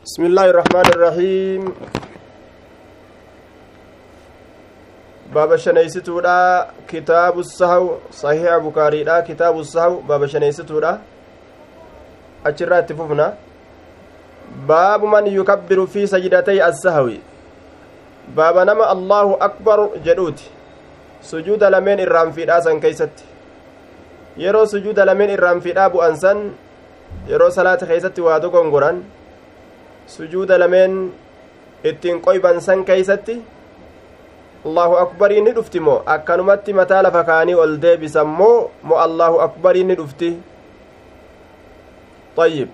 بسم الله الرحمن الرحيم. باب شنيستودا كتاب السهو صحيح بكاري دا كتاب السهو باب شنيستودا. أجرات ففنا باب من يكبر في سجدتي السهو. باب نما الله أكبر جدوت سجود لمن الرام في راسا كيست. yeroo sujuuda lameen irraan fidhaa bu'an san yeroo salaata keeysatti waa dogongoran sujuuda lameen ittiin qoyban san keeysatti allahu akbarii ni dhufti moo akkanumatti mataa lafa kaanii ol deebisan moo moo allahu akbarii ni dhufti ayyib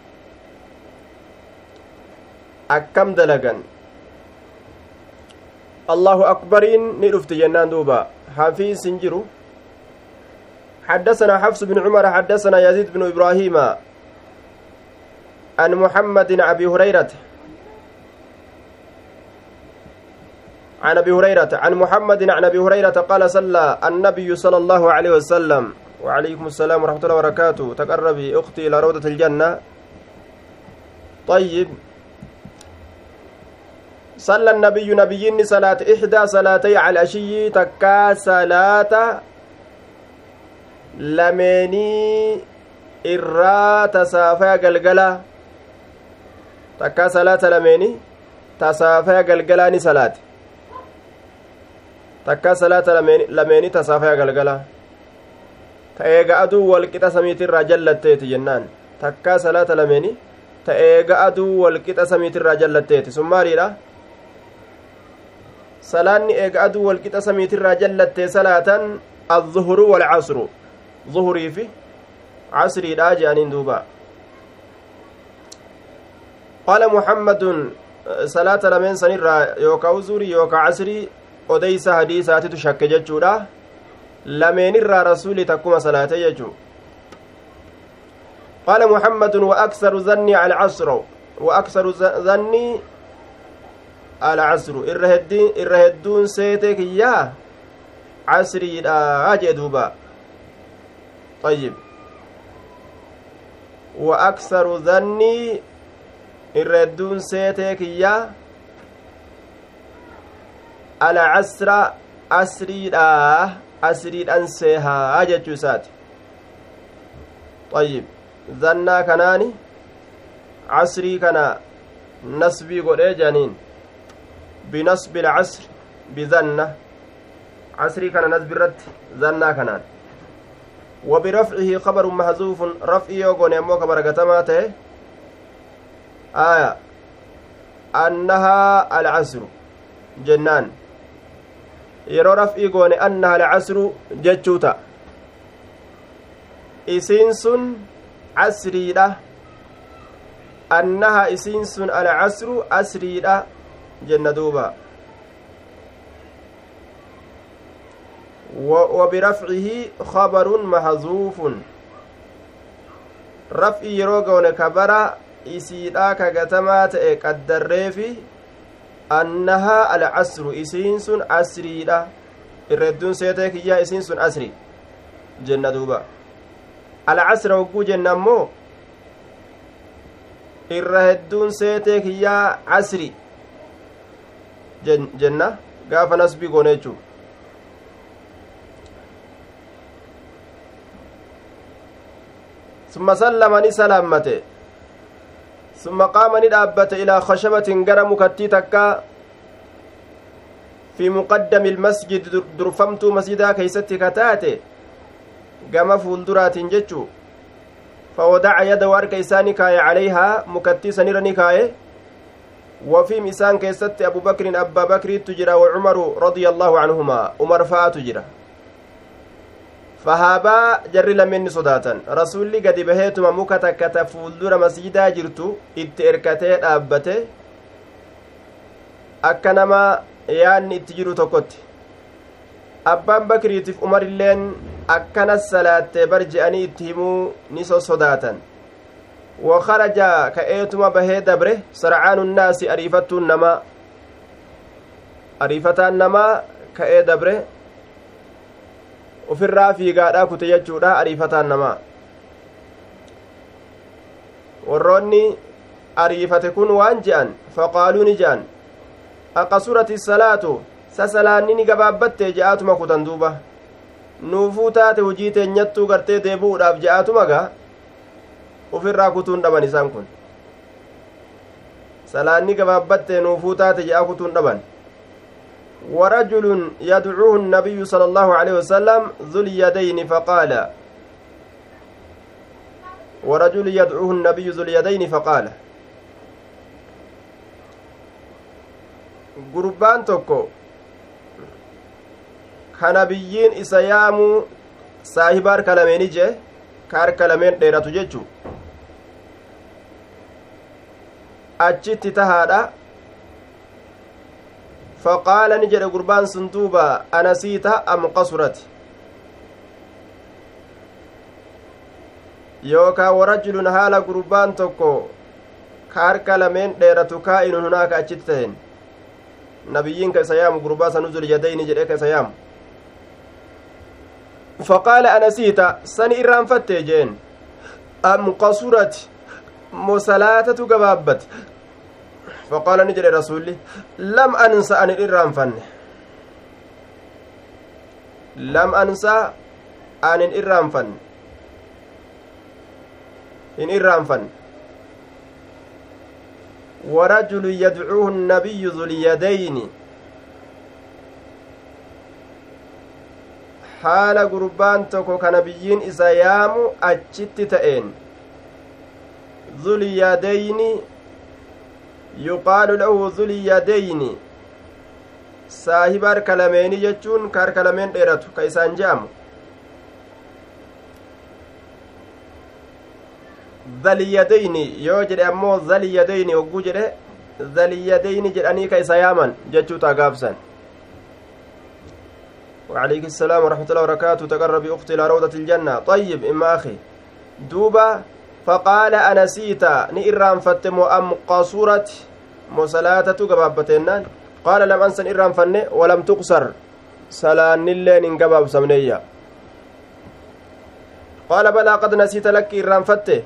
akkam dalagan allahu akbariin ni dhufti jennaan duuba hafiis hin jiru حدثنا حفص بن عمر حدثنا يزيد بن إبراهيم عن محمد بن أبي هريرة عن أبي هريرة عن محمد عن أبي هريرة قال صلى النبي صلى الله عليه وسلم. وعليكم السلام ورحمة الله وبركاته. تقربي أختي إلى روضة الجنة. طيب. صلى النبي نبيين صلاة إحدى صلاتي على العشي تكا صلاة lameenii irraa tasaafaya galgala takkaa salaata lameenii tasaafaya galgalaa ni takkaa salaata lameenii tasaafaya galgala ta eega aduu walqixa samiitirraa jallatteeti jennaan takkaa salaata lameenii ta eega aduu walqixa samiitirraa jallatteeti sun maaliidha salaanni eega aduu walqixa samiitirraa jallattee salaatan والعصر ظهري في عصري لا جانين دوبا قال محمد صلاة لمن سنرى يوكا وزوري يوكا عصري odeysa hadiisaatitu shakke jechuudha. Lameenirraa rasuuli takkuma salaate jechuu قال محمد وأكثر ظني على العصر وأكثر ظني على العصر إرهدون سيتك يا عصري لا أجدوبا طيب وأكثر ظني الردون سيتك يا على عسر أسري لا أسري أنسيها أجتشوسات طيب ظنا كناني عسري كنا نسبي قد جانين بنصب العسر بذنه عسري كان نسب الرد ظنا كنان وبرفعه خبر محذوف رفع يوغون يمو خبر قتماته آية أنها العسر جنان yeroo raf'ii goone annaha alcasru jechuu ta'a isiin sun casriidha annaha isiin sun alcasru asriidha jenna duuba وبرفعه خبر محذوف yeroo goone kabara isiidha kagatamaa ta'e qaddarreefi annahaa alcasru isiin sun asriidha irra hedduun seetee kiyyaa isiin sun asri jenna duuba alcasra hogguu jenna ammoo irra hedduun seetee kiyyaa asri jenna gaafa nasbii goone jechuu ثم سلم ثم قام ندابت إلى خشبة غير مكتي تكا في مقدم المسجد درفمت مسجدا كيستي كتاتي قام فولدرات جتشو. فوضع يده وارك إساني كاي عليها مكتي سنير نكاي وفي مسان كيست أبو بكر أبا بكر تجرى وعمر رضي الله عنهما. عمر فا تجرى fahaabaa jarri lameenni sodaatan rasuulli gadi baheetuma muka takka ta fuuldura masjidaa jirtu itti erkatee dhaabbate akka nama yaanni itti jiru tokkotti abbaan bakriitiif umar illeen akkanas salaattee bar je'anii itti himuu ni sodaatan wakaraja ka'eetuma bahee dabre sarcaanu nnaasi ariifattuun namaa ariifataan namaa ka'ee dabre ofirraa fiigaadhaa kute jechuudha ariifataan namaa. Warroonni ariifate kun waan je'an faqaaluu ni je'an. Aqasurati salaatu sa salaanni ni gabaabbatte je'aatuma kutan duuba. Nuufuu taate hujii teenyattuu gartee deebu'uudhaaf je'aatuma gaa? Ufirraa kutuun dhaban isaan kun. Salaanni gabaabbatte nuufuu taate je'a kutuun dhaban ورجل يدعوه النبي صلى الله عليه وسلم ذو اليدين فقال ورجل يدعوه النبي ذو اليدين فقال gurbaan tokko ka nabiyyiin isa yaamuu saahiba harka lameeni jee ka harka lameen dheeratu jechu achitti tahaadha jedhe gurbaan sun duuba anasiita am qasurati yookaa warajulun haala gurbaan tokko ka harka lameen dheeratu kaa'inun hunaaka achitti tahen nabiyyiin ka isa yaamu gurbaa sanu zulyadayni jedhe ka isa yaamu faqaala anasiita sani irraanfattee jeen am qasurati mo salaatatu gabaabbate faqaala ni jedhe rasulli lam ansa anin irraanfanne lam ansa anin irraanfanne hin irraanfanne ورجل يدعوه النبي ذو اليدين haala gurbaan tokko ka nabiyyiin isa yaamu achitti ta'een zulyadayni yuqaalu lahu zulyadayni saahiba harka lameenii jechuun ka harka lameen dheeratu ka isaan je'amu zalyadayni yoo jedhe ammoo zalyadayni hogguu jedhe zalyadayni jedhanii ka isa yaaman jechuu taa gaabsan وعليك السلام ورحمة الله وبركاته تقرب أختي إلى روضة الجنة طيب إما أخي دوبا فقال أنسيت نئرام فتم أم قصورت مسلاتة قبابتنان قال لم أنسن إرام فن ولم تقصر. سلان اللين إن قباب سمنية. قال بلى قد نسيت لك إرام فته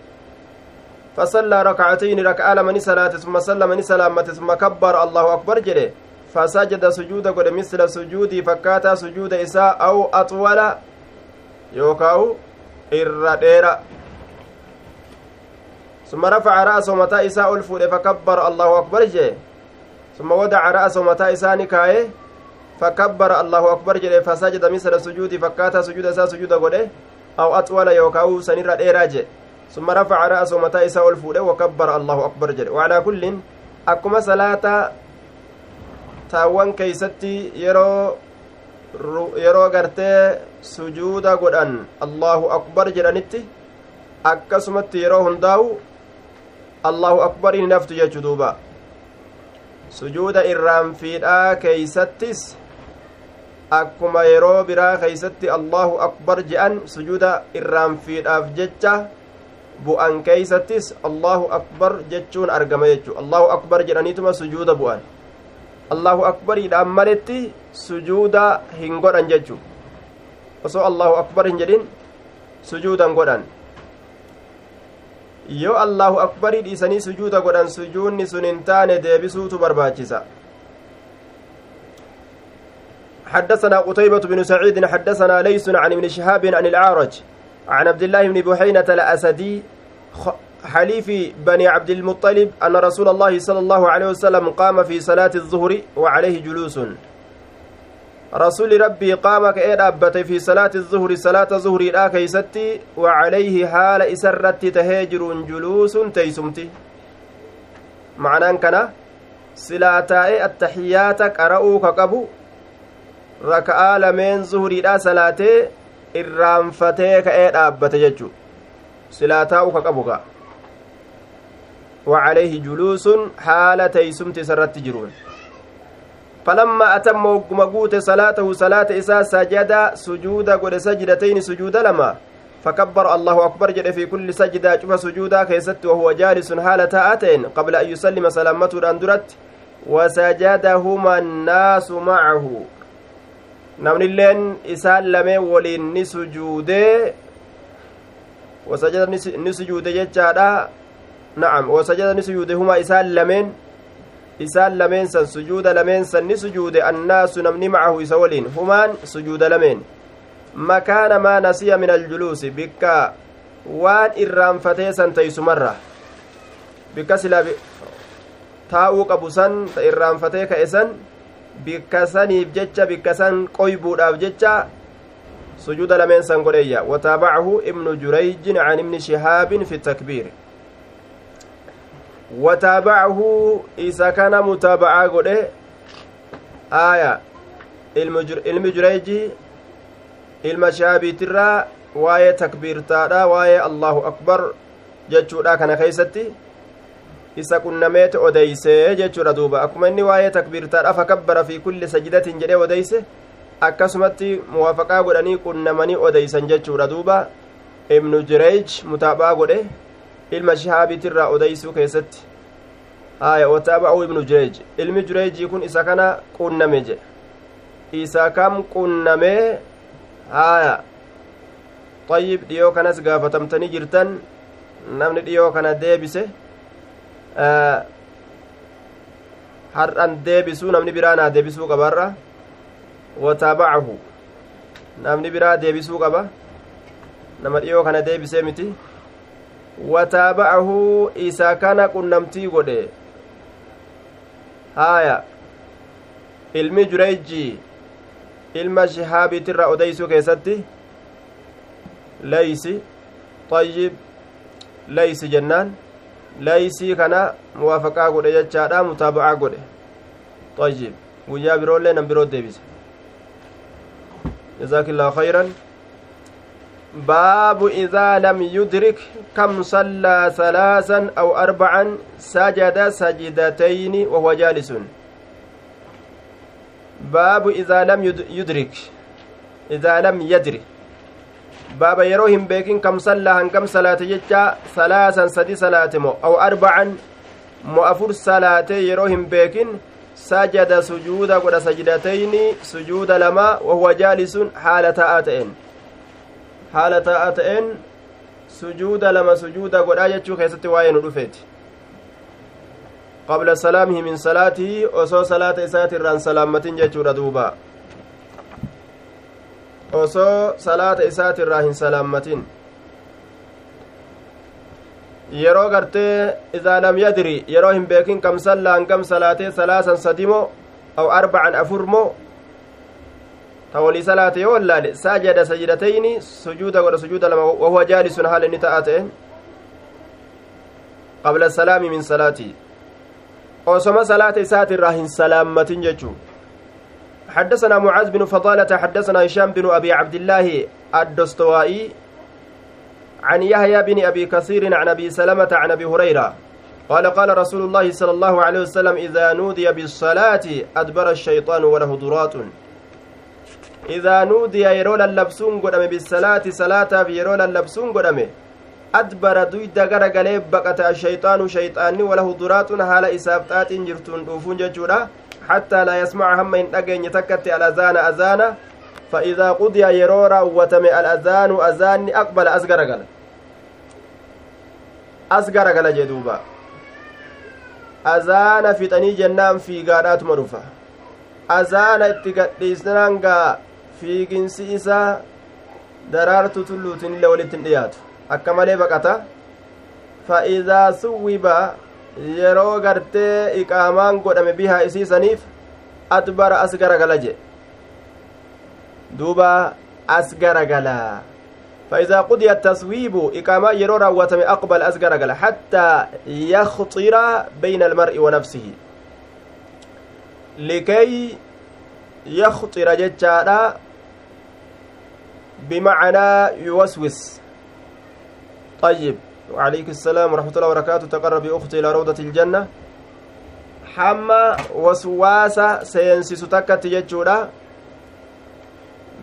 فصلى ركعتين ركعة لمن صلاة ثم سلم سلامة ثم كبر الله أكبر جده فسجد سجود قد مثل سجودي فكاتا سجود إساء أو أطول. يوكاو إرديرا ثم رفع رأسه متى إساء الفود فكبر الله أكبر جه ثم ودع رأسه متى إساء نكايه فكبر الله أكبر جه فسجد مثل سجودي فكاتا سجود إساء سجود قد أو أطول يوكاو سنير إيراجه ثم رفع رأسه متى إساء الفود وكبر الله أكبر جه وعلى كل أكما صلاة taawwan keeysatti yeroo yeroo gartee sujuuda godhan allahu akbar jedhanitti akkasumatti yeroo hundaa'u allahu akbariin hinaftu jechu duuba sujuuda irraanfiidhaa keeysattis akkuma yeroo biraa keeysatti allahu akbar je'an sujuuda irraanfiidhaaf jecha bu'an keeysattis allahu akbar jechuun argama jechu allahu akbar jedhaniituma sujuuda bu'an allahu akbariidhaan maletti sujuuda hin godhan jechu osoo allahu akbar hin jedhin sujuudan godhan yoo allahu akbarii dhiisanii sujuuda godhan sujuudni sun hin taane deebisuutu barbaachisa. حدثنا قتيبة بن سعيد حدثنا ليس عن ابن شهاب عن الأعرج عن عبد الله بن بحينة الأسدي حليف بني عبد المطلب أن رسول الله صلى الله عليه وسلم قام في صلاة الظهر وعليه جلوس. رسول ربي قام كأين أبت في صلاة الظهر صلاة الظهر لا كيستي وعليه حال إسرت تهجر جلوس تيسمتي. معنى كان صلاتاء التحيات قرأوا كقبو ركعة لمن ظهر لا صلاة irraanfatee ka'ee dhaabbate jechu silaa taa'u ka qabu ka وعليه جلوس حال تيسمت سرت جرون. فلما أتم وقمقوت صلاته صلاة إساء سجد سجود قد سجدتين سجود لما. فكبر الله أكبر جد في كل سجدة شوف سجودا كيست وهو جالس حالة آتين قبل أن يسلم سلامته الأندرت وسجدهما الناس معه. namni illeen isaan lamee waliin ni sujuude wasajada ni sujuude jechaadha na'am wasajada ni isaan lameen san sujuuda lameen san ni sujuude annaasu namni macahu isa waliin humaan sujuuda lameen makaana maa nasiya min aljuluusi bikka waan irraanfatee san teeysumarra bikka silaa taa'uu qabu san irraanfatee ka'e san bikka saniif jecha bikka san qoybuudhaaf jecha sujuuda lameen san godheeyya wataabacahu ibnu jurayjin can ibni shihaabin fi takbiir wataabacahu isa kana mutaabacaa godhe aaya ilmi jurayji ilma shihaabiitirraa waa'ee takbiirtaadha waa'ee allahu akbar jechuudha kana keeysatti isa qunnameeti odeysee jechuudha duuba akkuma inni waa'ee takbiirtaadha fakabbara fi kulli sajidatin jedhee odeyse akkasumatti muwaafaqaa godhanii qunnamanii odeysan jechuudha duuba ibnu jireej mutaabaa godhe ilma shihaabiitirraa odeysuu keessatti haya wataaba'uu ibnu jireej ilmi jireejii kun isa kana qunname jedhe isa kam qunnamee haya xayyib dhiyoo kanas gaafatamtanii jirtan namni dhiyoo kana deebise har'an deebisuu namni biraa naa deebisuu qabaarra wataabacahu namni biraa deebisuu qaba nama dhiyoo kana deebisee miti wataabacahu isa kana qunnamtii godhe haaya ilmi jureyjii ilma shihaabiitirra odeysuu keessatti leysi xayyib leysi jennaan leeysii kana muwaafaqaa godhe jechaadha mutaaba'aa godhe xayyib guyyaa biroollee nan biroo deebise الله خيرا باب إذا لم يدرك كم صلى ثلاثا أو أربعا سجد سجدتين وهو جالس باب إذا لم يدرك إذا لم baaba yeroo hin beekin kam sallaa hangam salaate jecha salaasan sadi salaate mo aw arbacan mo afur salaate yeroo hin beekin sajada sujuuda godha sajdatayni sujuuda lama wahuwa jaalisun haala taa'aa ta'een sujuuda lama sujuuda godhaa jechuu keessatti waa'ee nu dhufeeti qabla salaamihi min salaatii osoo salaata isaati irraan salaammatin jechuudha duuba osoo salaata isaati irraa hin salaammatin yeroo gartee idaa lam yadri yeroo hin beekin kam sallaan kam salaatee salaasan sadimo aw arbacan afurmo saajada sajidatayni sujuuda godha sujuuda lama wahuwa jaalisun haala inni ta'a ta'e qabla salaami min salaatii osoma salaata isaati irraa hin salaammatin jechuu حدثنا معاذ بن فضالة حدثنا هشام بن أبي عبد الله الدستوائي عن يحيى بن أبي كثير عن أبي سلمة عن أبي هريرة قال قال رسول الله صلى الله عليه وسلم إذا نودي بالصلاة أدبر الشيطان وله ضرات إذا نودي يرول اللبسون قدم بالصلاة صلاة في يرول اللبسون قدم أدبر دويد غرقلي بقت الشيطان شيطاني وله ضرات هال إسابتات جرتون دوفون ججورا حتى لا يسمع هم إن أجن تكت الأذان أذانا فإذا قضي يرورا وتم الأذان أذان أقبل أصغر قال أصغر قال جدوبا. أذان في تني جنان في قارات مرفة أذان اتقديسنان في جنسي إسا daraartu tulluutin illee walitti hin dhiyaatu akka malee baqata fa'iidaa suwwiba yeroo gartee iqaamaan godhame bihaa isiisaniif adbara as garagala jedhe duuba as garagala فإذا قضي التصويب إقامة يرو راوتم أقبل أصغر قال حتى يخطر بين المرء ونفسه لكي يخطر جتشارا بمعنى يوسوس. طيب وعليك السلام ورحمة الله وبركاته. تقرب أختي إلى روضة الجنة. حما وسواسا سينسس تكت جتشورا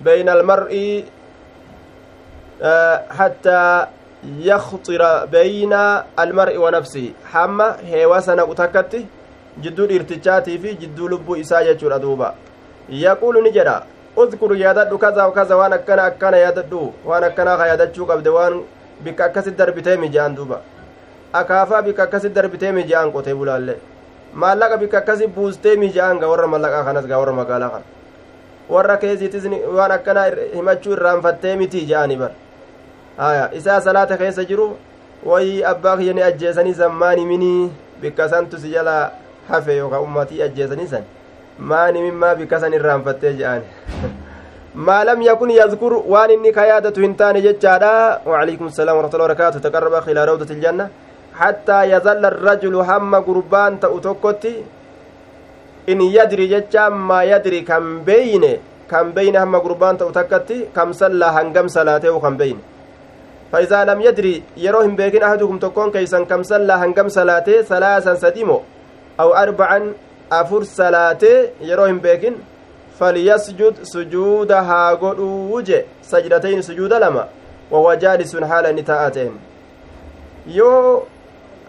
بين المرء حتى يخطر بين المرء ونفسه. حما هيواسنا تكت جدو الارتجاتي في جدو لبو إسا جتشورا دوبا. يقول نجرا اذكر ياددو كذا وكذا وانا أكنا أكنا ياددو وانا أكنا ياددشو قبل وان bikka akkasit darbitee mijaan duuba akaafaa bika akkasi darbitee mija'an qotee bulaallee maallaqa bika akkasi buustee mija'an ga warra mallaqaa kanas ga warra magaalaa kana warra keesiitis waan akkanaa himachuu irraanfattee miti ja'ani bar haya isaa salaata keessa jiru wayii abbaa kiyya ni ajjeesanii zammaani minii bikka santu si jala hafe yookaan ummatii ajjeesanii san maani mimmaa bikka san irraanfattee ja'ani ما لم يكن يذكر وان اني كيادة هنتان ججادا وعليكم السلام ورحمة الله وبركاته تقرب إلى روضة الجنة حتى يظل الرجل هم قربان تأتوكتي إن يدري ججا ما يدري كم بين كم بين هم قربان تأتوكتي كم صلى هنقم صلاته وكم بين فإذا لم يدري يروهم بيكين أحدكم تكون كيسا كم صلى هنقم صلاته ثلاثا سديمو أو أربعا أفر صلاته يروهم بيكين فليسجد سجود هاغد وجه سجدتين سجود لما وهو جالس حال نتاءتين يو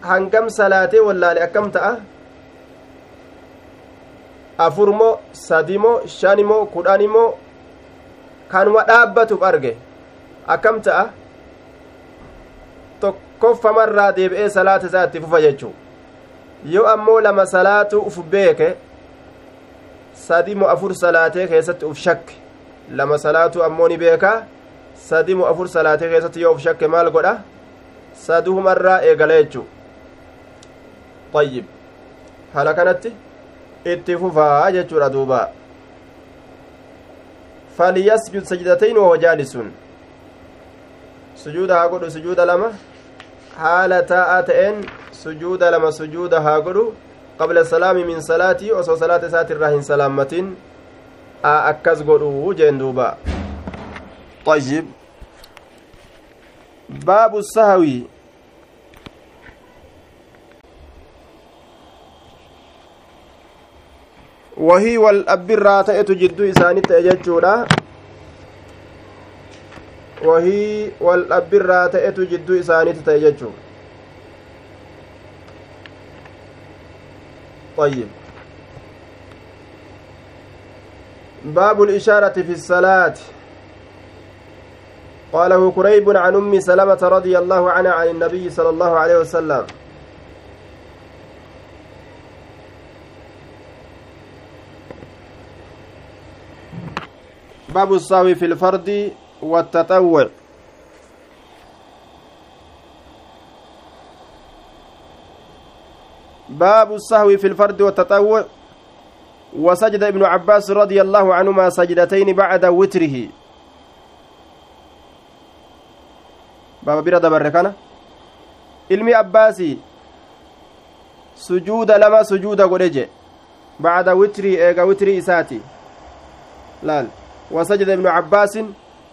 هنكم صلاتي ولا لأكم تأه afurmoo sadimoo shanimoo kudhanimoo kanuma dhaabbatuuf arge akkam ta'a tokkoffamarraa deebi'ee salaata isaa itti fufa jechuu yoo ammoo lama salaatu uf beeke sadimu afur salaatee keessatti uf shakke lama salaatu ammoo ni beekaa sadimu afur salaatee keessatti yoo uf shakke maal godha saduhumarraa eegala jechuu ayyib haala kanatti itti fufaa jechuudha duuba falyasjud sajdatayn wahuwa jaalisun sujuuda haa godhu sujuuda lama haala taa'aa ta'een sujuuda lama sujuuda haa godhu qabla salaami min salaatii osoo salaata isaati irraa hin salaammatin akkas godhu jeen duuba طيب باب السهوي dhabbirraa ta'etu jidduu isaanii ta'e jechuudha wahii wal dhabbirraa ta'etu jidduu isaaniitti ta'e jechuu طيب. باب الإشارة في الصلاة. قاله كريب عن أم سلمة رضي الله عنها عن النبي صلى الله عليه وسلم. باب الساوي في الفرد. والتطوع. باب السهو في الفرد والتطوع. وسجد ابن عباس رضي الله عنهما سجدتين بعد وتره. باب بيرا دبر ilmi abbaasii sujuuda lama sujuuda godhe je bacda witrii eega witrii isaati laal وسجد ابن عباس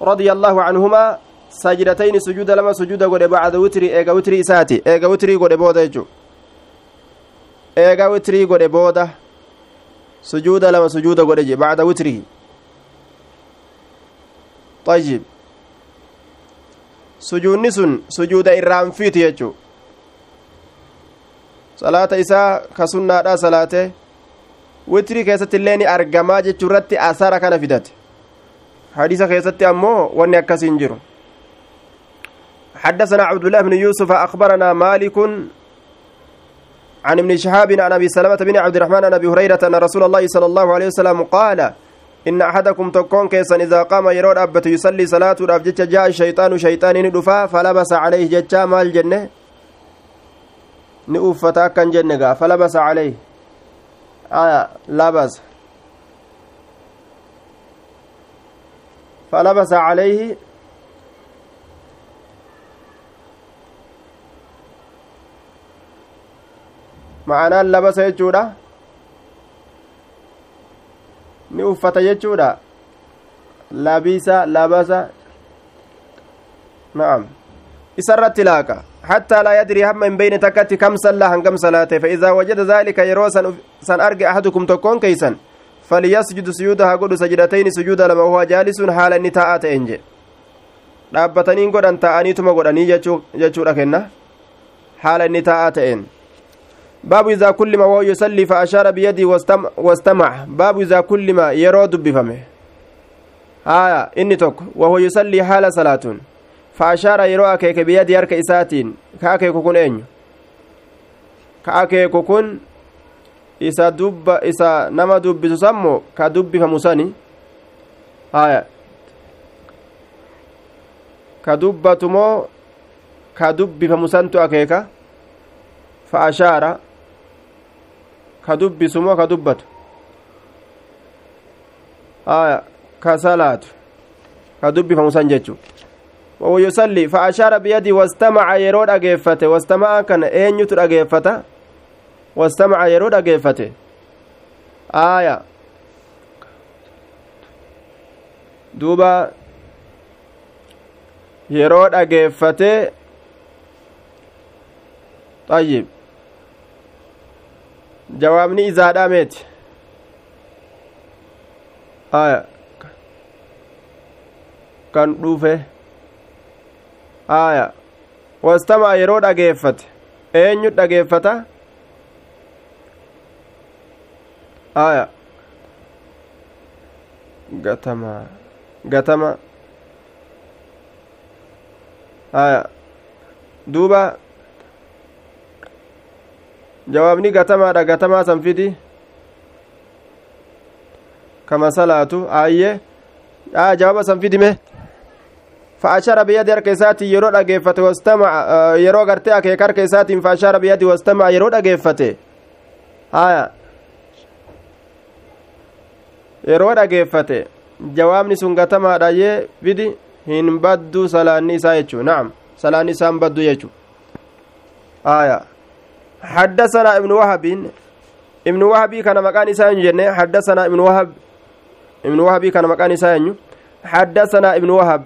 رضي الله عنهما سجدتين سجود لما سجود قد بعد وتري ايغا وتري اساتي ايغا وتري قد بودا eega witrii godhe booda sujuuda lama sujuuda godhe je bacda witrihi طيب sujuudni sun sujuuda irraanfiiti jechuu salaata isaa ka sunnaadha salaate witrii keessatti illee ni argamaa jechuu irratti asara kana fidate hadiisa keessatti ammoo wanni akkasiin jiru حدثنا عبد الله بن يوسف أخبرنا مالك عن ابن شهاب عن أبي سلمة بن عبد الرحمن عن أبي هريرة أن رسول الله صلى الله عليه وسلم قال إن أحدكم تكون كيسا إذا قام يرون أبت يصلي صلاة رافجتش جاء الشيطان شيطان ندفا فلبس عليه جتشا مال جنة. نؤفتا كان جنة فلبس عليه. آية لبس فلبس عليه ma'anaan labasa jechuudha ni uffata jechuudha labisa na'am isarratti laaqa حتى لا يدري هم من بين تكت كم صلى هنكم صلاته فإذا وجد ذلك يرو سن أحدكم تكون كيسا فليسجد سجودها قد سجدتين سجود لما هو جالس حال النتاءات إنجي dhaabbatanii godhan ta'aniituma godhanii jechuudha kenna haala inni taa'aa ta'een باب إذا كل ما وهو يصلي فأشار بيدي واستمع, واستمع باب إذا كل ما يرى دبفمه آية إني توك وهو يصلي حال صلاة فأشار يرى كيك بيدي أرك إساتين كاكيك كن أين ka akeeku kun isa dubba isa nama dubbisu sammo ka dubbifamu sani haya ka dubbatu moo ka dubbifamu santu akeeka fa ashaara ka dubbisu moo ka dubbatu haya ka salaatu ka dubbifamu san jechu ويصلي فأشار بيدي واستمع يرود أجيفته واستمع كان أين يتر أجيفته واستمع يرود أجيفته آية دوبا yeroo dhageeffate طيب jawaabni izaadhaa meeti aya kan dhufe aya wastamaa yeroo dhageeffate eenyu dhageeffata aya gatama gatama aya duuba jawaabni gatamaadha gatamaa san fidi kama salaatu ayye aya jawaaba san fidime فأشار بيد yeroo dhageeffate wastamaca yeroo gartee akeeka harka isaatiin فأشار بيد wastamaca yeroo dhageeffate haya yeroo dhageeffate jawaabni sun gatamaadhaayee fidi hin baddu salaanni isaa jechuu nacam salaanni isaa hin baddu jechuu haya حدثنا ابن وهب ابن وهب كان مكان إسان جنة حدثنا ابن وهب ابن وهب كان مكان إسان حدثنا ابن وهب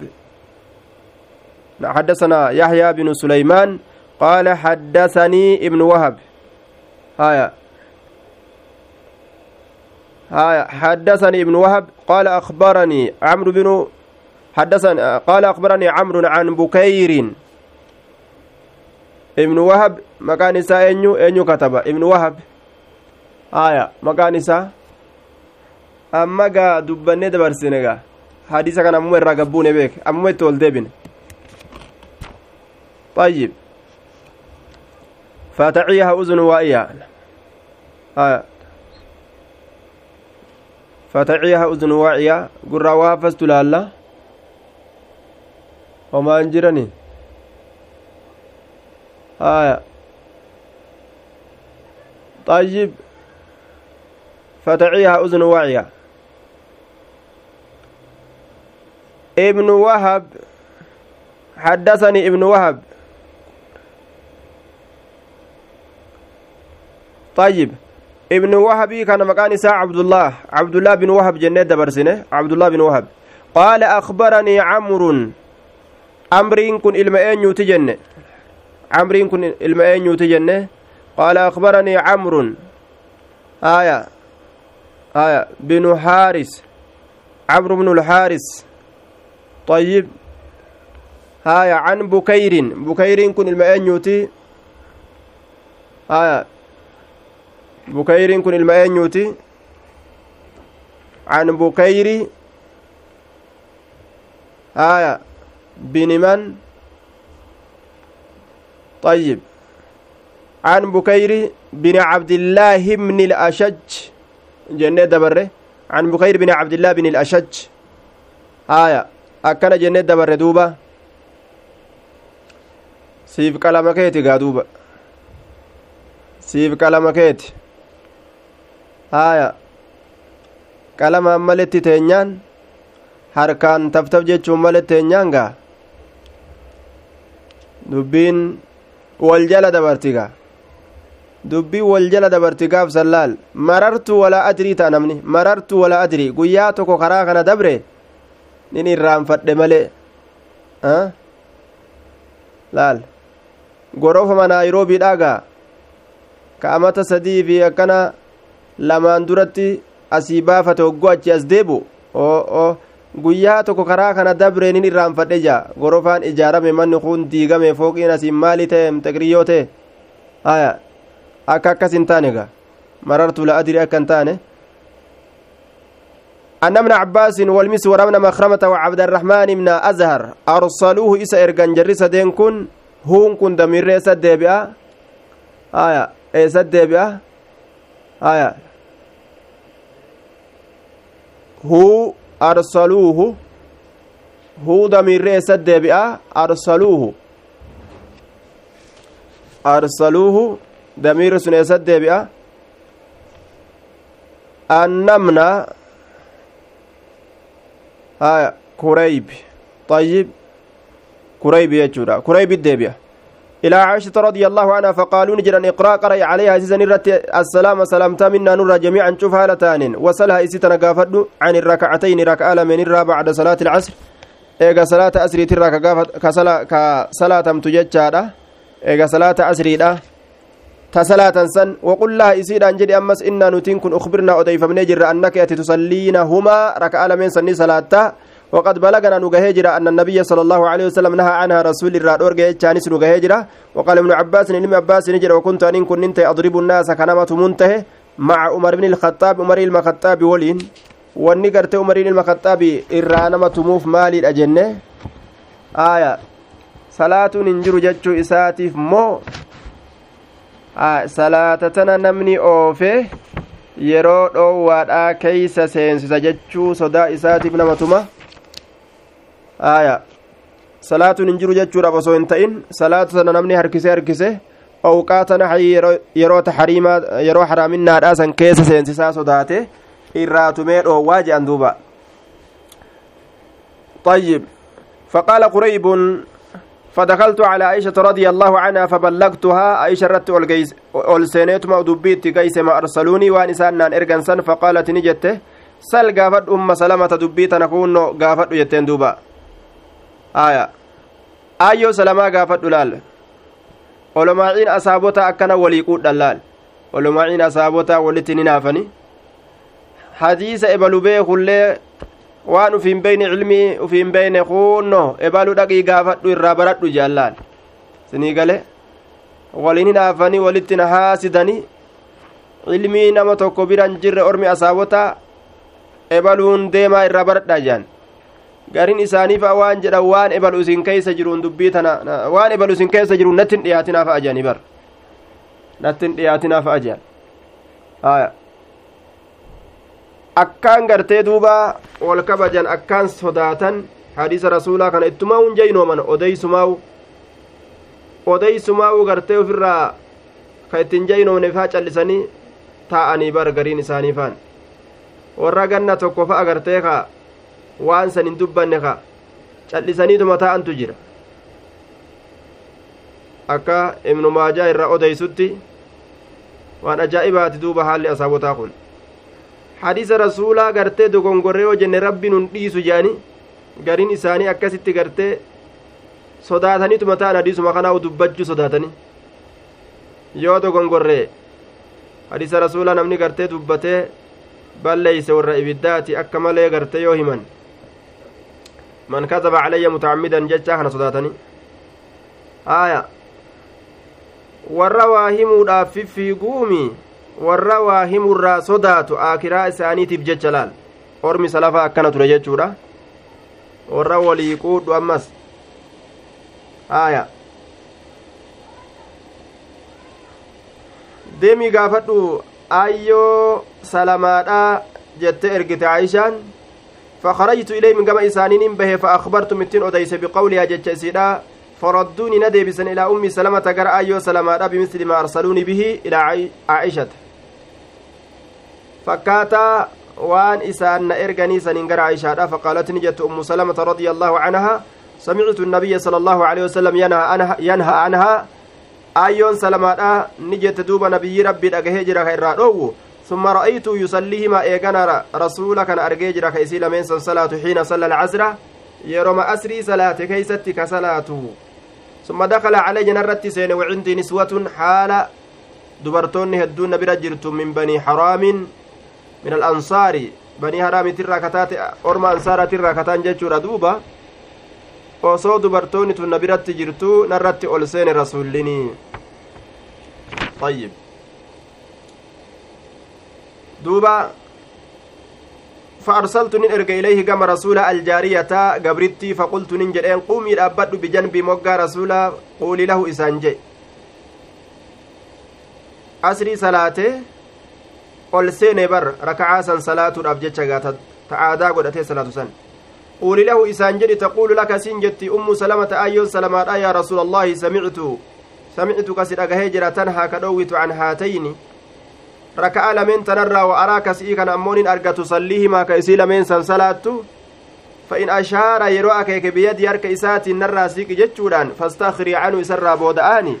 حدثنا يحيى بن سليمان قال حدثني ابن وهب هايا حدثني ابن وهب قال أخبرني عمرو بن حدثني قال أخبرني عمرو عن بكير. ابن وهب مكان إساء أنيو أنيو كتب. ابن وهب. آية مكان إساء. أما قا دبني دبرسيني قا. حديثة كان أمو الرقبوني بيك أمو التول ديبن طيب. فتعيها أذن وائية آية فتعيها أذن واعية. قرى وافزت لالا وما أنجرني. آية. طيب. فتعيها أذن واعية. ابن وهب. حدثني ابن وهب. طيب. ابن وهبي كان مكان ساعة عبد الله عبد الله بن وهب جنة دبرسنة عبد الله بن وهب قال أخبرني عمرو أمرين كن إلما أن يتجنة عمرين كن إلما أن يتجنة قال أخبرني عمرو آية آية بن حارس عمرو بن الحارس طيب آية عن بكير بكير كن إلما أن يتي آية bukayriin kun ilma eenyuuti can bukayri aya biniman طيب عن بكير بن عبد الله بن الأشج جنة دبره عن بكير بن عبد الله بن الأشج آية أكن جنة دبره دوبا qalama keeti gaa duuba siif qalama keeti haaya qalamaan maletti teenyaan harkaan taftaf jechuun malet teenyaan gaa dubbiin wal jala dabarti gaa dubbii wal jala dabarti gaaf sallaal marartu walaa adrii ta'a namni marartu walaa adrii guyyaa tokko karaa kana dabre nin irraanfadhe malee laal gorofama naayiroobiidhaa gaa ka amata sadii fi akkana lamaan duratti asii baafate hoggoo achi as deebu guyyaa tokko karaa kana dabreenin irraanfadhe jaa gorofaan ijaarame manni kun diigame fooqiin asiin maali ta'e mxeqriyyoo ta'e haya akka akkas hin taane ga marartu la adri akka hin taane أن ابن عباس والمسور ابن مخرمة وعبد الرحمن بن أزهر أرسلوه إسا إرغان جرس دين كن هون كن دمير سد آية eessat deebi'a haya arsaluuhu huu damiirri eessat deebi'a arsaluuhu arsaluuhu damiirri sun eessat deebi'a annamna haya kurayb طيب كريب يجورا كريب الديبيا إلى عائشة رضي الله عنها فقالوا نجرا إقراء قرأ عليها زيزن السلام سلامتا منا نرى جميعا شوف هالتان وسلها إسيتنا قافد عن الركعتين ركعة من الرا بعد صلاة العصر. إيغا صلاة أسري ترى كصلاة متججارة إيغا صلاة أسري تسلاة سن. وقل لها إسير أن جدي أمس إنا نتين كن أخبرنا أديف من يجر أنك تصلين هما ركعة من سني صلاة. وقد بلغنا نجهجرة أن النبي صلى الله عليه وسلم نهى عنها رسول الله أرجع تشانس نجهجرة وقال ابن عباس إن عباس نجر وكنت أن كنت أضرب الناس كنمة منتهى مع عمر بن الخطاب عمر الخطاب ولين wanni gartee umariin ilma kaxaabi irraa nama tumuuf maaliidha jenne aaya salaatuun hin jiru jechuu isaatiif moo salaata tana namni oofe yeroo dhoowwaadhaa keeysa seensisa jechuu sodaa isaatiif nama tuma aya salaatuun hin jiru jechuudhaaf osoo hin ta'in salaatu sana namni harkise harkise owqaata naxayii yeroo taxariimaa yeroo haraaminaadhaa san keessa seensisaa sodaate irraa tumee dhoowwaa je'an duuba طيب فقال قريب فدخلت على عائشة رضي الله عنها فبلغتها عائشة رت أولسينيتما ودبيت قيس ما أرسلوني وانسان إرقنسا فقالت نجته سل قافت أم سلمة دبيت نكون قافت يتين دوبا aya. Ayyoo salamaa gaafadhu laal. Olomaaciin asaabota akkana walii quudhan laal. Olomaaciin asaabota walitti ni naafani. Hadiisa ebalu beekullee waan ufiin beyne cilmii ufiin beyne kunno ebalu dhaqii gaafadhu irraa baradhu jean laal. Sinii gale waliin hin naafanii walitti na haasidani cilmii nama tokko biran jirre ormi asaabota ebaluun deemaa irraa baradhaa jean gariin isaaniif waan jedhan waan ebalu isin keessa jiruun dubbii tana waan ebalu isin keessa jiruun natti hin dhiyaatinaaf ajani bar natti hin dhiyaatinaaf ajan haya akkaan gartee duuba wal kabajan akkaan sodaatan hadiisa rasuulaa kana ittumaa hun jeynooman odeysumaawu odeysumaawu gartee ufirraa ka ittin jeynoomne faa callisanii taa'anii bar gariin isaaniifaan warra ganna tokko fa'a gartee waan san hin dubbanne ka cal'isaniituma taa'antu jira akka ibnu maajaa irra odeysutti waan ajaa'ibaati duuba haalli asaabotaa kun hadiisa rasuulaa gartee dogongorree yoo jenne rabbi nun dhiisu jedhani gariin isaanii akkasitti gartee sodaataniituma ta'an hadiisuma kanaa dubbachuu sodaatanii yoo dogongorree hadiisa rasuulaa namni gartee dubbatee balleeyse warra ibiddaati akka malee gartee yoo himan man kadaba calayya mutacammidan jechaa kana sodaatanii aaya warra waa himuudhaaf fiffiiguumi warra waa himurraa sodaatu aakiraa isaaniitiif jecha laal ormi salafaa akkana ture jechuudha warra walii quudhu ammas aaya deemii gaafadhu ayyoo salamaadhaa jette ergite aayishaan فخرجت إليه من قبل إسانين به فأخبرت متين أديس بقولها جتش سيدا فردوني نديبسا إلى أم سلمة قرأ أيو سلمة بمثل ما أرسلوني به إلى عائشة. فكاتا وان إسان إرغني سنين قرأ عائشة فقالت نجت أم سلمة رضي الله عنها سمعت النبي صلى الله عليه وسلم ينهى عنها, ينهى عنها. أيون سلمة نجت دوب نبي ربي أجهجر خير ثم رأيت يصليهما إيقنا رسول كان أرجيجرا كيسي لمن صلاة حين صلى العصر يروم أسري صلاة كيستك صلاته ثم دخل علي جنرت سين وعندي نسوة حال هدون من بني حرام من الأنصار. بني حرام ترى كتات أنصار ترى كتان duuba فأرسلت نرجع إليه كما رسول الجارية قبرتي فقلت ننجل قومي الأبد بجنبي موقع رسول قولي له إسانجي asrii salaatee ol seene bar raka'aa san salaatuudhaaf jecha gaata ta'aadaa godhatee salaatu san. قولي له إسان جدي تقول لك سنجتي أم سلمة أيون سلمة يا رسول الله سمعت سمعت كسر أجهجرة تنهى كدوت عن هاتين ركع لمن تنرى وأراك سيكا أمون أرجى تصليهما كيسي لمن سنسلات فإن أشار يروى كيك بيد يرك إسات نرى سيك جتشوران فاستخري عنه سرى بودآني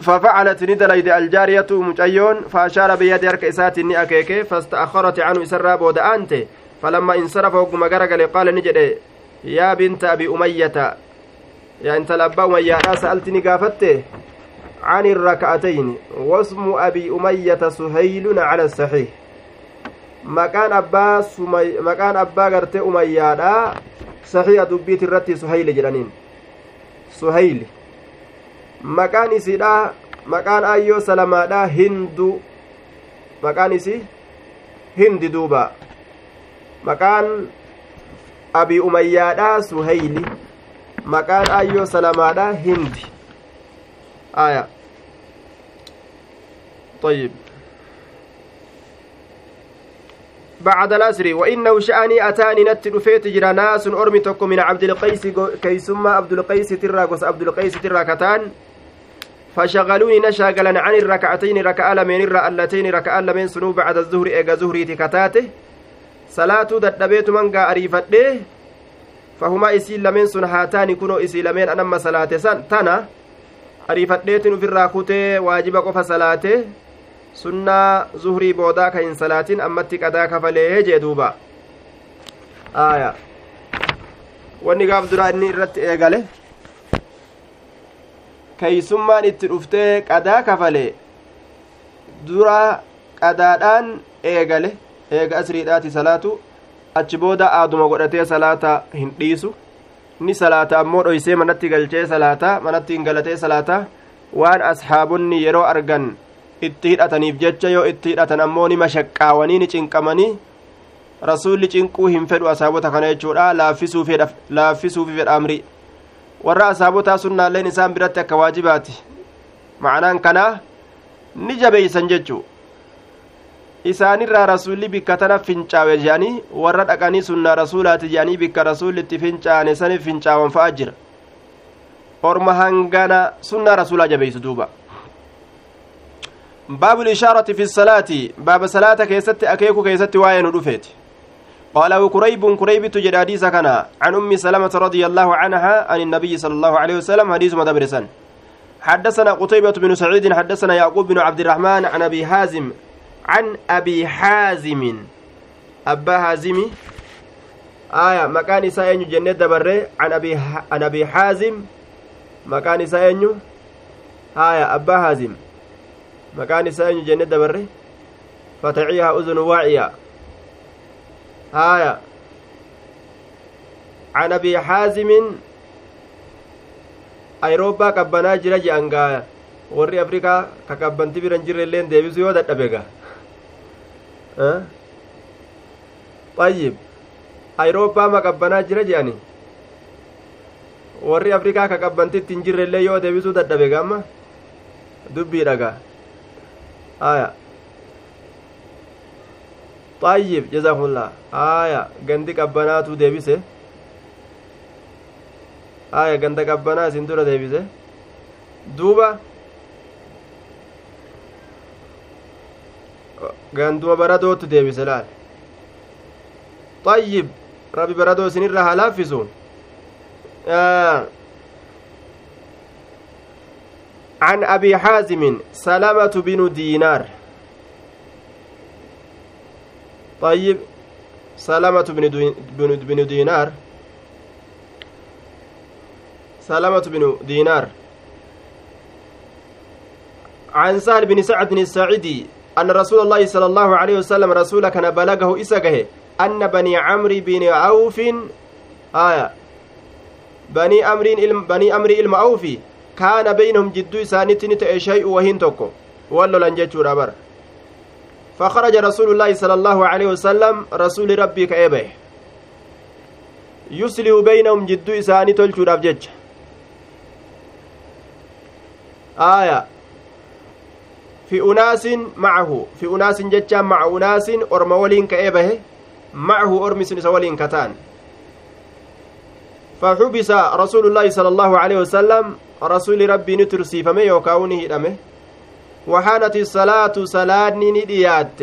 ففعلت ندليد الجارية مجيون فأشار بيد يرك إسات نأكيك فاستأخرت عنه سرى بودآنته فلما انصرف وقم غرقل قال نجد يا بنت أبي أمية يا انت الأبا أمية سألتني قافته عن الركعتين واسم أبي أمية سهيل على الصحيح maqaan abbaa maqaan abbaa gartee umayyaadha sahiha dubbiit irratti suhayli jedhaniin suhayli maqaan isiidha maqaan ayyoo salamaadha hindu maqaan isii hindi duuba maqaan abii umayyaadha suhayli maqaan ayyoo salamaadha hindi aya طيب. بعد الأسر وإنه شأني أتاني نت رفيت جرى ناس أرمي تكو من عبد القيس كيسما عبد القيس تراكوس عبد القيس تراكتان فشغلوني نشاغلا عن الركعتين ركعة لمن الرا اللتين ركعة لمن سنو بعد الظهر إيغا زهري تكتاته. صلاة ددبيت منغا أريفته فهما إسي لمن سن هاتان كنو إسي لمن أنما صلاة سن تنا. أريفتنيتن في الراكوتي واجب قف sunnaa zuhrii boodaa ka hin salaatin ammatti qadaa kafalee jee duuba. Aya wanni gaaf duraa inni irratti eegale. Keeysummaan itti dhuftee qadaa kafalee. Dura qadaadhaan eegale. Eega asriidhaati salaatu. Achi booda aaduma godhatee salaata hin dhiisu. Ni salaata ammoo dhoysee manatti galchee salaata manatti hin galatee salaata waan ashaabonni yeroo argan itti hidhataniif jecha yoo itti hidhatan ammoo ni mashaqqaawanii ni cinqamanii rasuulli cinquu hin fedhu asaabota kana jechuudha. Laaffisuufi fedha amri warra asaabotaa sunnaalleen isaan biratti akka waajibaati. Ma'anaan kanaa ni jabeeysan jechuu. Isaanirraa rasuulli bikka tana fincaawe jedhanii warra dhaqanii sunnaa rasuulaati jedhanii bikka rasuulli itti fincaane saniif fincaawan fa'a jira. Orma hangana sunnaa rasuulaa jabeeysu duuba باب الإشارة في الصلاة. باب صلاة كيست أكيكو كيست واين رفيت قال كريب كريب تجد حديث كان عن أم سلمة رضي الله عنها عن النبي صلى الله عليه وسلم حديث مدبرسا حدثنا قتيبة بن سعيد حدثنا يعقوب بن عبد الرحمن عن أبي حازم عن أبي حازم. أبا حازم. آية مكان ساين جنة دبرة. عن أبي عن أبي حازم مكان ساين آية أبا حازم. Fataciiha uzunu waaciya haaya can abii xaazimin ayrooppaa qabbanaa jira je'an gaa warri afrikaa ka qabbanti biran jirre illeen deebisu yoo dadhabe ga ayyib ayrooppaa ma qabbanaa jira je'ani warri afrikaa ka qabbantitti hin jirre illee yoo deebisuu dadhabe ga amma dubbii dhagaa aya xayyib jazakumullah aya gandi qabbanaatu deebise aya ganda qabbanaa isin dura deebise duuba ganduma baradootu deebise laal xayyib rabbi baradoo isinirra haa laaffisu عن أبي حازم سلامة بن دينار. طيب سلامة بن بن دينار. سلامة بن دينار. عن سهل بن سعد الساعدي أن رسول الله صلى الله عليه وسلم رسول كان بلغه إسقه أن بني عمرو بن عوف آية بني أمر بني أمر إلم أوفي kaana beynahum jidduu isaanitti ni ta'e shay'u wahiin tokko wan lolan jechuudha bar فخرج رسول الله صلى الله عليه وسلم رسول ربي كأبه يسلي بينهم جدو إساني تلشو رابجج آية fi unaasin macahu fi unaasin jechaan maca unaasin orma waliin ka'ee bahe macahu ormi sun isa waliin kataan فحبس رسول الله صلى الله عليه وسلم. رسول ربي نترسي فمي يوكاوني هدمه وحانت الصلاة صلاة نديات.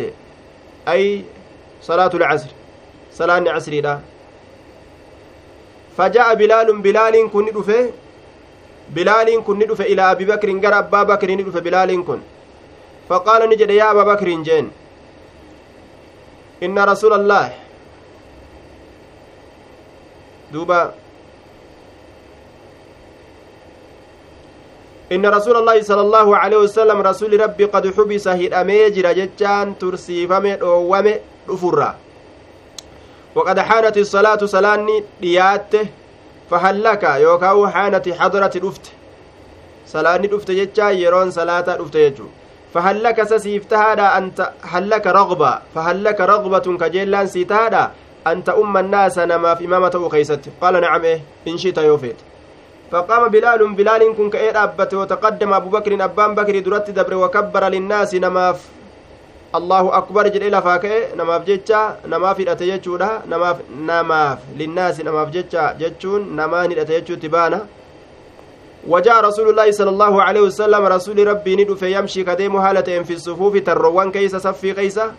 أي صلاة العصر. صلاة عصر لا فجاء بلال بلال كن ندفه بلال كن ندفه إلى أبي بكر. قال أبا بكر ندفه بلال كن. فقال نجد يا أبا بكر جين. إن رسول الله. دوبا رسول الله صلى الله عليه وسلم رسول ربي قد حبس هدأمي جرى جتان ترسيفمي دوامي دفرا. وقد حانت الصلاة صلاني دياته فهلك يوكاو حانت حضرة دفت. صلاني دفت جتان يرون صلاة دفت يجو فهلك سسيفتهادا أنت؟ هلك رغبة؟ فهلك رغبة كجيلان سيتهادا أنت أم الناس نما في إمامة وخيست قال نعم إيه إن شئت يوفيت. فقام بلال بلال كن كأير أبت وتقدم أبو بكر أبان بكر درت دبر وكبر للناس نماف. الله أكبر جل إلى فاكئ نماف جتشا نماف الأتيجودا نماف نماف للناس نماف جتشا جتشون نمان الأتيجو تبانا. وجاء رسول الله صلى الله عليه وسلم رسول ربي ندف يمشي كديم هالة في الصفوف تروان كيس صفي قيسة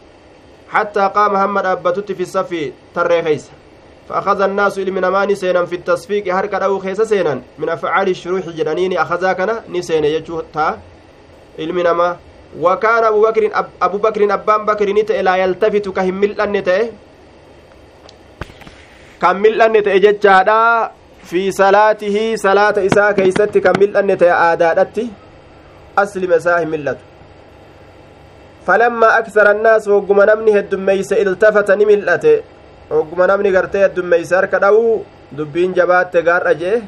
حتى قام محمد أبتت في الصف تري قيسة فأخذ الناس إلى من أمان سينا في التصفيق هركا أو خيس سينا من أفعال الشروح جنانين أخذا كان نسينا يجو تا إلى أما. وكان أبو بكر أب أبو بكر أبان بكر نت لا يلتفت كهم ملأ نتأه كم ملأ نتأه جتشادا في صلاته صلاة إساء كيست كم ملأ نتأه آدادتي. أسلم ساه ملته فلما أكثر الناس وقم نمني هدميس إلتفت نملأته ogguma namni gartee addummeeysa harka dha'u dubbiin jabaatte gaarra jee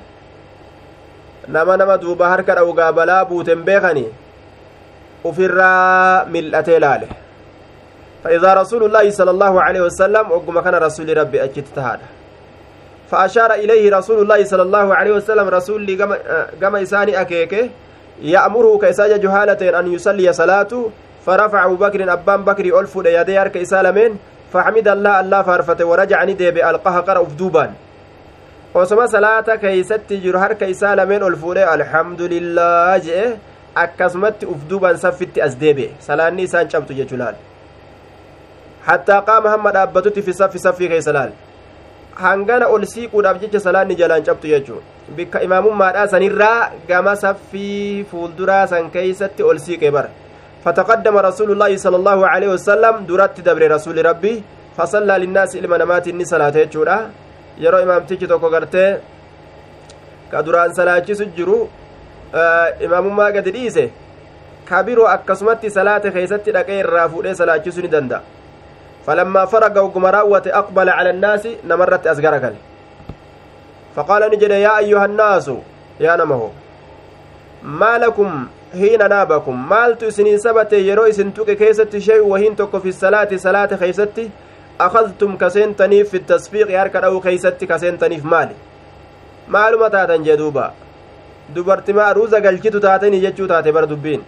nama nama duuba harka dha'u gaabalaa buuten beekani ufirraa mil'atee laale. فإذا رسول الله صلى الله عليه وسلم وقم كان رسول ربي أجت تهادا فأشار إليه رسول الله صلى الله عليه وسلم رسول لي قم إساني أكيكه يأمره كيساج جهالة أن يصلي صلاته فرفع أبو بكر أبان بكر ألف يدي أرك إسالمين فحمد الله الله فارفته ورجع ندب القها قرأ دوبان osoma salaata keeysatti jiru harka isaa lameen ol fuudhee alhamdulillah jee akkasumatti uf duuban saffitti as deebi'e salaanni isaan cabtu jechuu laal hattaa qaama hamma dhaabbatutti fi saffi saffii keessa laal hangana ol siiquudhaaf jecha salaanni jalaan cabtu jechuu bikka imaamummaadhaa sanirraa gama saffii fuulduraa san keeysatti ol siiqe bara فتقدم رسول الله صلى الله عليه وسلم درت دبر رسول ربي فصلى للناس ilma namaati inni salaate jechuudha yeroo imaamtichi tokko gartee ka duraan salaachisu jiru imaamummaa gadi dhiise ka biroo akkasumatti salaate keeysatti dhaqee irraa fuudhee salaachisuu ni danda'a فلما فرغ وقم راوت أقبل على الناس نمرت أزغر كله فقال نجد يا أيها الناس يا نمه ما لكم hiina naabakum maaltu isiniin sabate yeroo isin tuqe keessatti shay wahiin tokko fi salaati salaata keeysatti akadtum kaseentaniif fi tasfiiqi harka dha'uu keeysatti kaseentaniif maali maaluma taatan jee duuba dubartima aruuza galchitu taatanii jechuu taate bar dubbiin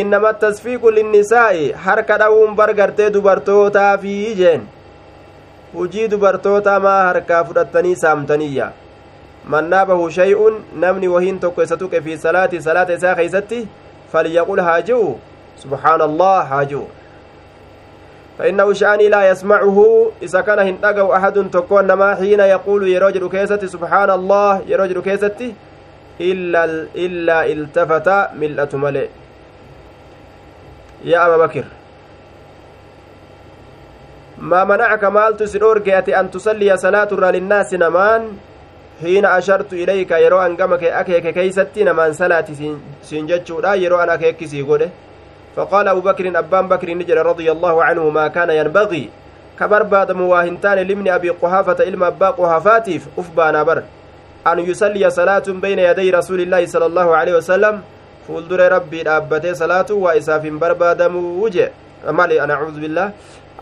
innama tasfiiqu linnisaa'i harka dha'uun bar gartee dubartootaafi jeen hujii dubartootaa maa harkaa fudhattanii saamtaniyya man naabahu shay'un namni wahiin tokko isa tuqe fi salaati salaata isaa keeysatti falyaqul haa ji'u ji'u فإنه شأني لا يسمعه. إذا كان هندقوا أحد تكون نما حين يقول يروجل كيستي سبحان الله يروجل كيستي إلا إلا التفت ملأة ملئ. يا أبا بكر. ما منعك مال تسرور أن تصلي صلاة للناس نمان؟ Hiina ashartu ilayka yeroo an gama kee akeeke keeysatti namaan salaati siin jechuudha yeroo an akeekkisii godhe. فقال أبو بكر أبان بكر نجل رضي الله عنه ما كان ينبغي كبر بعد مواهنتان لمن أبي قحافة إلما أبا قحافاتيف أفبانا بر أن يصلي صلاة بين يدي رسول الله صلى الله عليه وسلم فولدر ربي أبتي صلاة وإساف بربادم وجه أمالي أنا أعوذ بالله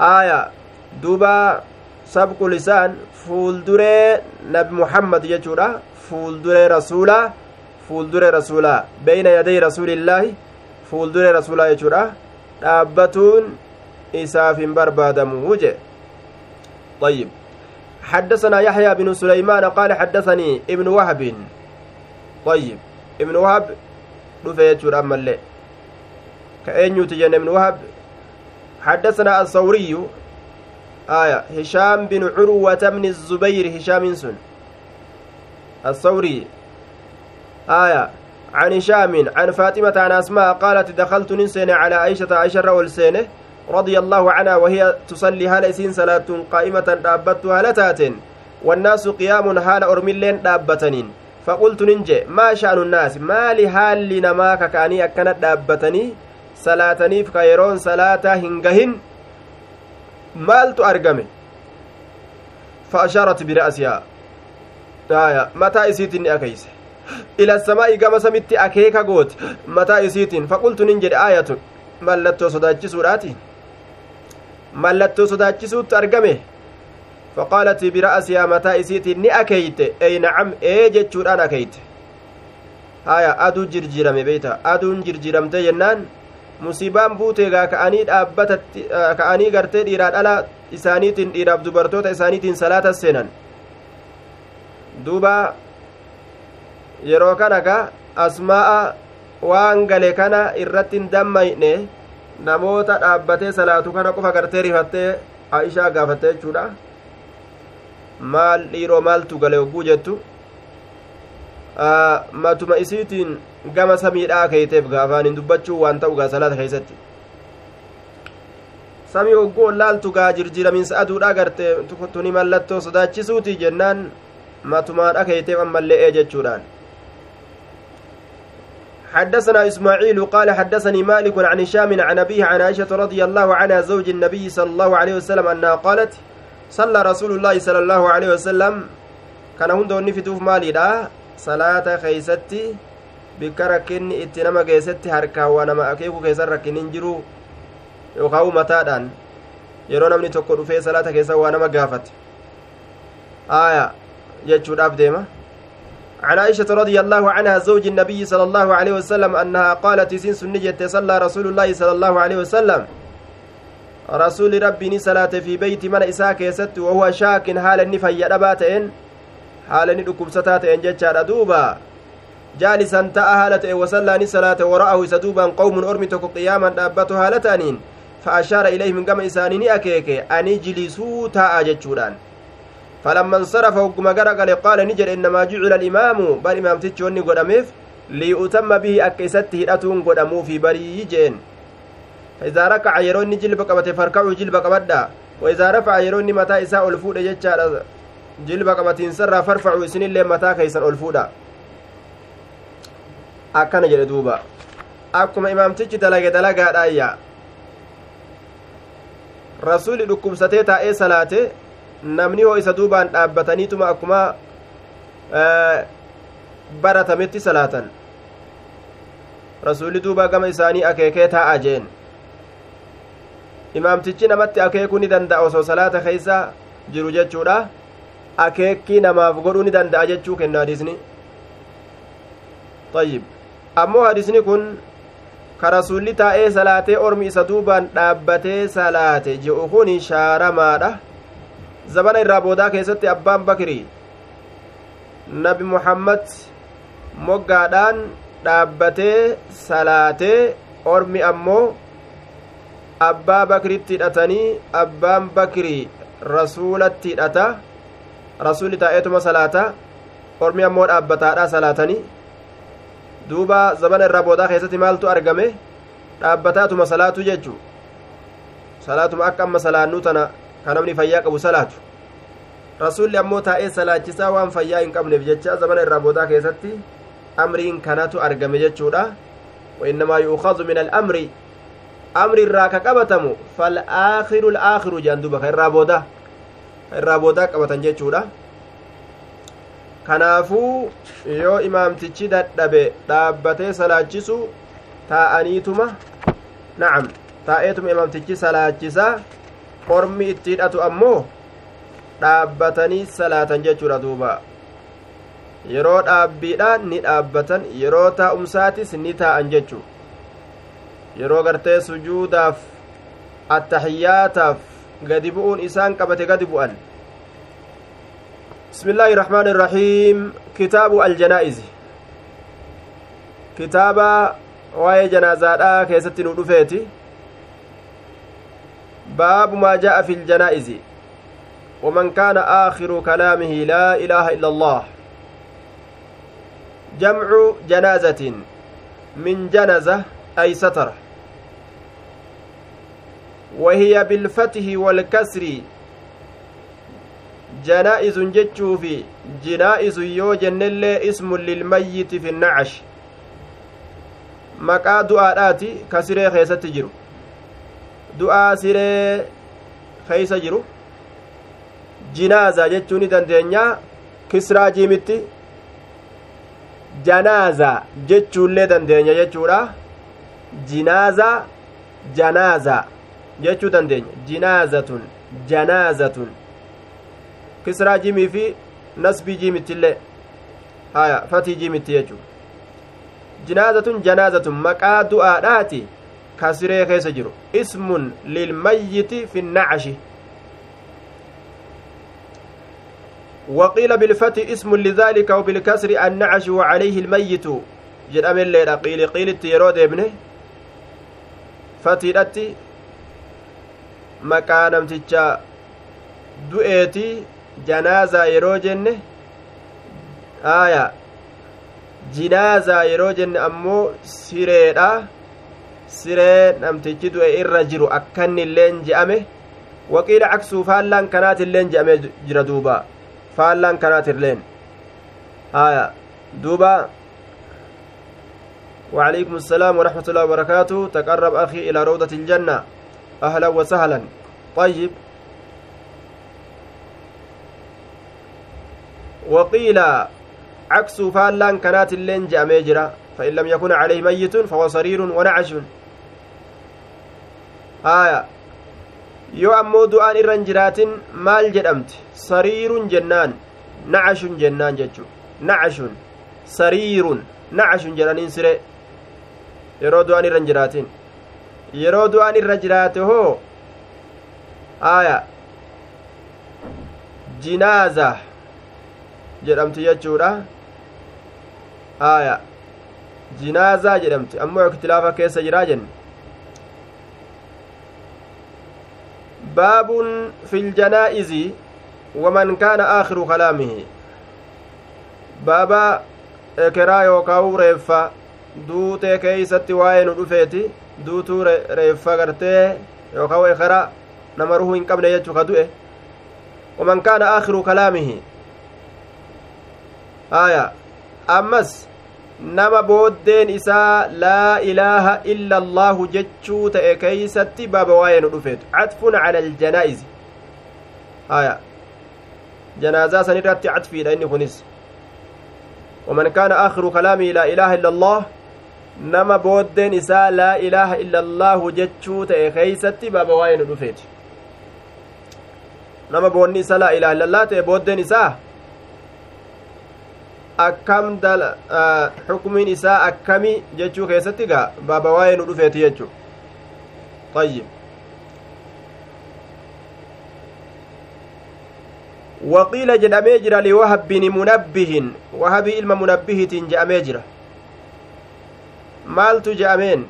آية دوبا sabqu lisaan fuulduree nabi muhammad jechuudha fuulduree rasuulaa fuulduree rasuulaa beyna yaday rasuulillaahi fuulduree rasuulaa jechuudha dhaabbatuun isaaf hin barbaadamuu je طيب حدثنا يحيى بن سليمان قال حدثني ابن وهب طيب ابن وهب رفيت أما اللي كأين يتجن ابن وهب حدثنا الثوري آية. هشام بن عروة بن الزبير هشام سن. الثوري. آية. عن هشام عن فاطمة عن أسماء قالت دخلت نسين على عائشة عائشة رول سينه رضي الله عنها وهي تصلي هال إسين صلاة قائمة دابت هالتات والناس قيام هال أرملين دابتنين. فقلت ننجي ما شأن الناس؟ ما لهال لنما ككاني أكنت دابتني؟ yeroon salaataa hin gahin maaltu argame فأشارت برأسها آية متى إسيتين أكيس إلى السماء كما سمت أكيك قوت متى إسيتين فقلت ننجد آية ملتو صداتي سوراتي ملتو صداتي سوت أرقمه فقالت برأسها متى إسيتين أكيت أي نعم إيه جتشور أنا أكيت آية أدو جرجرمي بيتا أدو جرجرمتي جنان musiibaan buuteegaa ka'anii dhaabbatatti ka'anii gartee dhiiraa dhala isaaniitiin dhiiraaf dubartoota isaaniitiin salaata seenan duuba yeroo kana ka asmaa'a waan gale kana irratti hin dammayne namoota dhaabbatee salaatu kana qofa gartee rifattee aishaa gaafatte jechuudha maal dhiiroo maaltu gale hogguu jettu matuma isiitiin gama samiidhaa keeyteef gaafaan hin dubbachuu waan ta'u gaa salaata keeysatti samii hogguu ollaaltu gaa jirjiramiinsa aduudha garte tuni mallattoo sodaachisuuti jennaan matumaadha keeyteef ammallee ee jechuudhaan حدثنا إسماعيل قال حدثني مالك عن هشام عن أبيه عن عائشة رضي الله عنها زوج النبي صلى الله عليه وسلم أنها قالت صلى رسول الله صلى الله عليه وسلم كان هندو في مالي salaata keeysatti bikka rakkinni itti nama geessetti harkaan waa nama akeeku keessan rakkinnin jiru yookaan mataadhaan yeroo namni tokko dhufee salaata keessa waa nama gaafate aaya jechuudhaaf deema عن عائشة رضي الله عنها زوج النبي صلى الله عليه وسلم أنها قالت سين سنجة صلى رسول الله صلى الله عليه وسلم رسول ربي صلاة في بيت من إساك يست وهو شاك حال النفي يدباتين ni dhukkubsataa ta'en jechaadha duuba jaalisan ta'a haala ta'e wasallaani salaate wara'ahu isa duubaan qawmun ormi tokko qiyaaman dhaabbatu haala ta'aniin fa'ashaara ilayhim gama isaanii ni akeeke ani jilisuu taa'a jechuudhaan فلما انصرف وقم غرقل قال نجر إنما جعل الإمام بل إمام تيتشوني قدميف ليؤتم به أكيسته هدأتون قدمو في بري جين فإذا ركع يروني جلب قبته فاركعوا جلب قبدا وإذا رفع يروني متى إساء الفود جتشار qabatiinsarraa farfacu isinillee mataa keeysan ol fuudha akkana jedhe duuba akkuma imaamtichi dalage dalagaadhaayya rasuli dhukkubsatee taa'ee salaate namni hoo isa duubaan dhaabbataniituma akkuma baratametti salaatan rasuli duuba gama isaanii akeekee taa'a jeen imaamtichi namatti akeekuu ni danda'a osoo salaata keeysa jiru jechuudha akeekkii namaaf godhuu ni danda'a jechuu kenna ayyib ammoo hadisni kun ka rasulli taa'ee salaatee ormi isa duubaan dhaabbatee salaate je'u kun shaaramaadha. Zabana irraa boodaa keessatti abbaan bakrii nabi muhammad moggaadhaan dhaabbatee salaatee ormi ammoo abbaa bakritti hidhatanii abbaan bakrii rasuulatti hidhata. Rasuulli taa'eetuma salaata. Ormi ammoo dhaabbataadha salaatanii duuba zabana irraa boodaa keessatti maaltu argame dhaabbataatuma salaatu jechuu salaatuma akka amma salaannuu tana ka namni fayyaa qabu salaatu rasuulli ammoo taa'ee salaachisaa waan fayyaa hin qabneef jecha zabana irraa boodaa keessatti amriin kanatu argame jechuudha وإنما يؤخذ من الأمر أمر الراك قبتم فالآخر الآخر جاندوبك الرابودة irraa boodaa qabatan jechuudha kanaafuu yoo imaamtichi dadhabe dhaabbatee salaachisu taa'aniituma? Nacam. Taa'eetuma imaamtichi salaachisaa ormi itti hidhatu ammoo dhaabbatanii salaatan jechuudha duuba. Yeroo dhaabbiidha ni dhaabbatan yeroo taa'umsaatis ni taa'an jechuu. Yeroo gartee sujuudaaf attaxiyyaataaf gadi bu'uun isaan qabate gadi bu'an بسم الله الرحمن الرحيم كتاب الجنائز كتاب واي جنازة كيستي ندفيتي باب ما جاء في الجنائز ومن كان آخر كلامه لا إله إلا الله جمع جنازة من جنزة أي ستر وهي بالفتح والكسر janaa'izun jechuufi jinaa'izun yoo jennellee ismun lilmayyiti fi nacash maqaa du'aadhaati ka siree keessatti jiru. Du'aa siree keeysa jiru. Jinaaza jechuu ni dandeenya. Kisraa jiimitti janaaza jechuullee dandeenya jechuudha. Jinaaza janaaza jechuu dandeenya. Jinaazatun janaazatun. Kisraa jiimii fi nasbii jiimittillee haya fatii jiimitti jechuu jinaazatun janaazatun maqaa du'aadhaati kasiree keessa jiru ismun lilmayyiti fi nnacashi وقيل بالفتح اسم لذلك وبالكسر النعش وعليه الميت jedhame illeedha qiili qiilitti yeroo deemne fatiidhatti maqaa namticha du'eeti janaazaa yeroo jenne aya jinaazaa yeroo jenne ammoo sireedha siree namtichi du'e irra jiru akkanni illeen je'ame waqiila caksuu faallaan kanaati illeen je'amee jira duuba faallaan kanaati illeen haya duuba وعليكم السلام ورحمة الله وبركاته تقرب أخي إلى روضة الجنة أهلا وسهلا طيب وقيل عكس فالان كانت اللين جامي جرا فإن لم يكن عليه ميت فهو صرير ونعش آية maal jedhamti sariirun jennaan nacashun jennaan jechu nacashun sariirun nacashun jedhaniin sire yeroo du'aan irra hin jiraatin yeroo du'aan irra jiraate hoo aya jinaaza jedhamti jechuudha aya jinaazaa jedhamti ammoo iktilaafa keessa jiraa jenne baabun fi ljanaa'izi waman kaana aakhiru kalaamihi baaba ekeraa yookaa'u reeffa duutee keeysatti waa'ee nu dhufeeti duutuu reeffa gartee yookaa'u ekera nama ruhuu hin qabne jechuu ka du'e waman kaana aakhiru kalaamihi aya ammas nama booddeen isaa laa ilaaha illa allaahu jechuu ta'e keeysatti baaba waa'ee nu dhufeetu catfun cala aljanaa'izi haya janaazaa san irratti catfiidha inni kunis ومن كان آخر كلامه لا إله إلا الله نما بودين إساء لا إله إلا الله جتشو تأي خيستي بابا واين رفيت نما بودين إساء لا إله إلا الله تأي بودين إساء akkam xukumiin isaa akkami jechuu keessatti gaa? Baaba waa'ee nu dhufeeti jechuu وقيل جدامي جرا لوهب بن منبه وهب علم منبه جامي جرا مالت جامين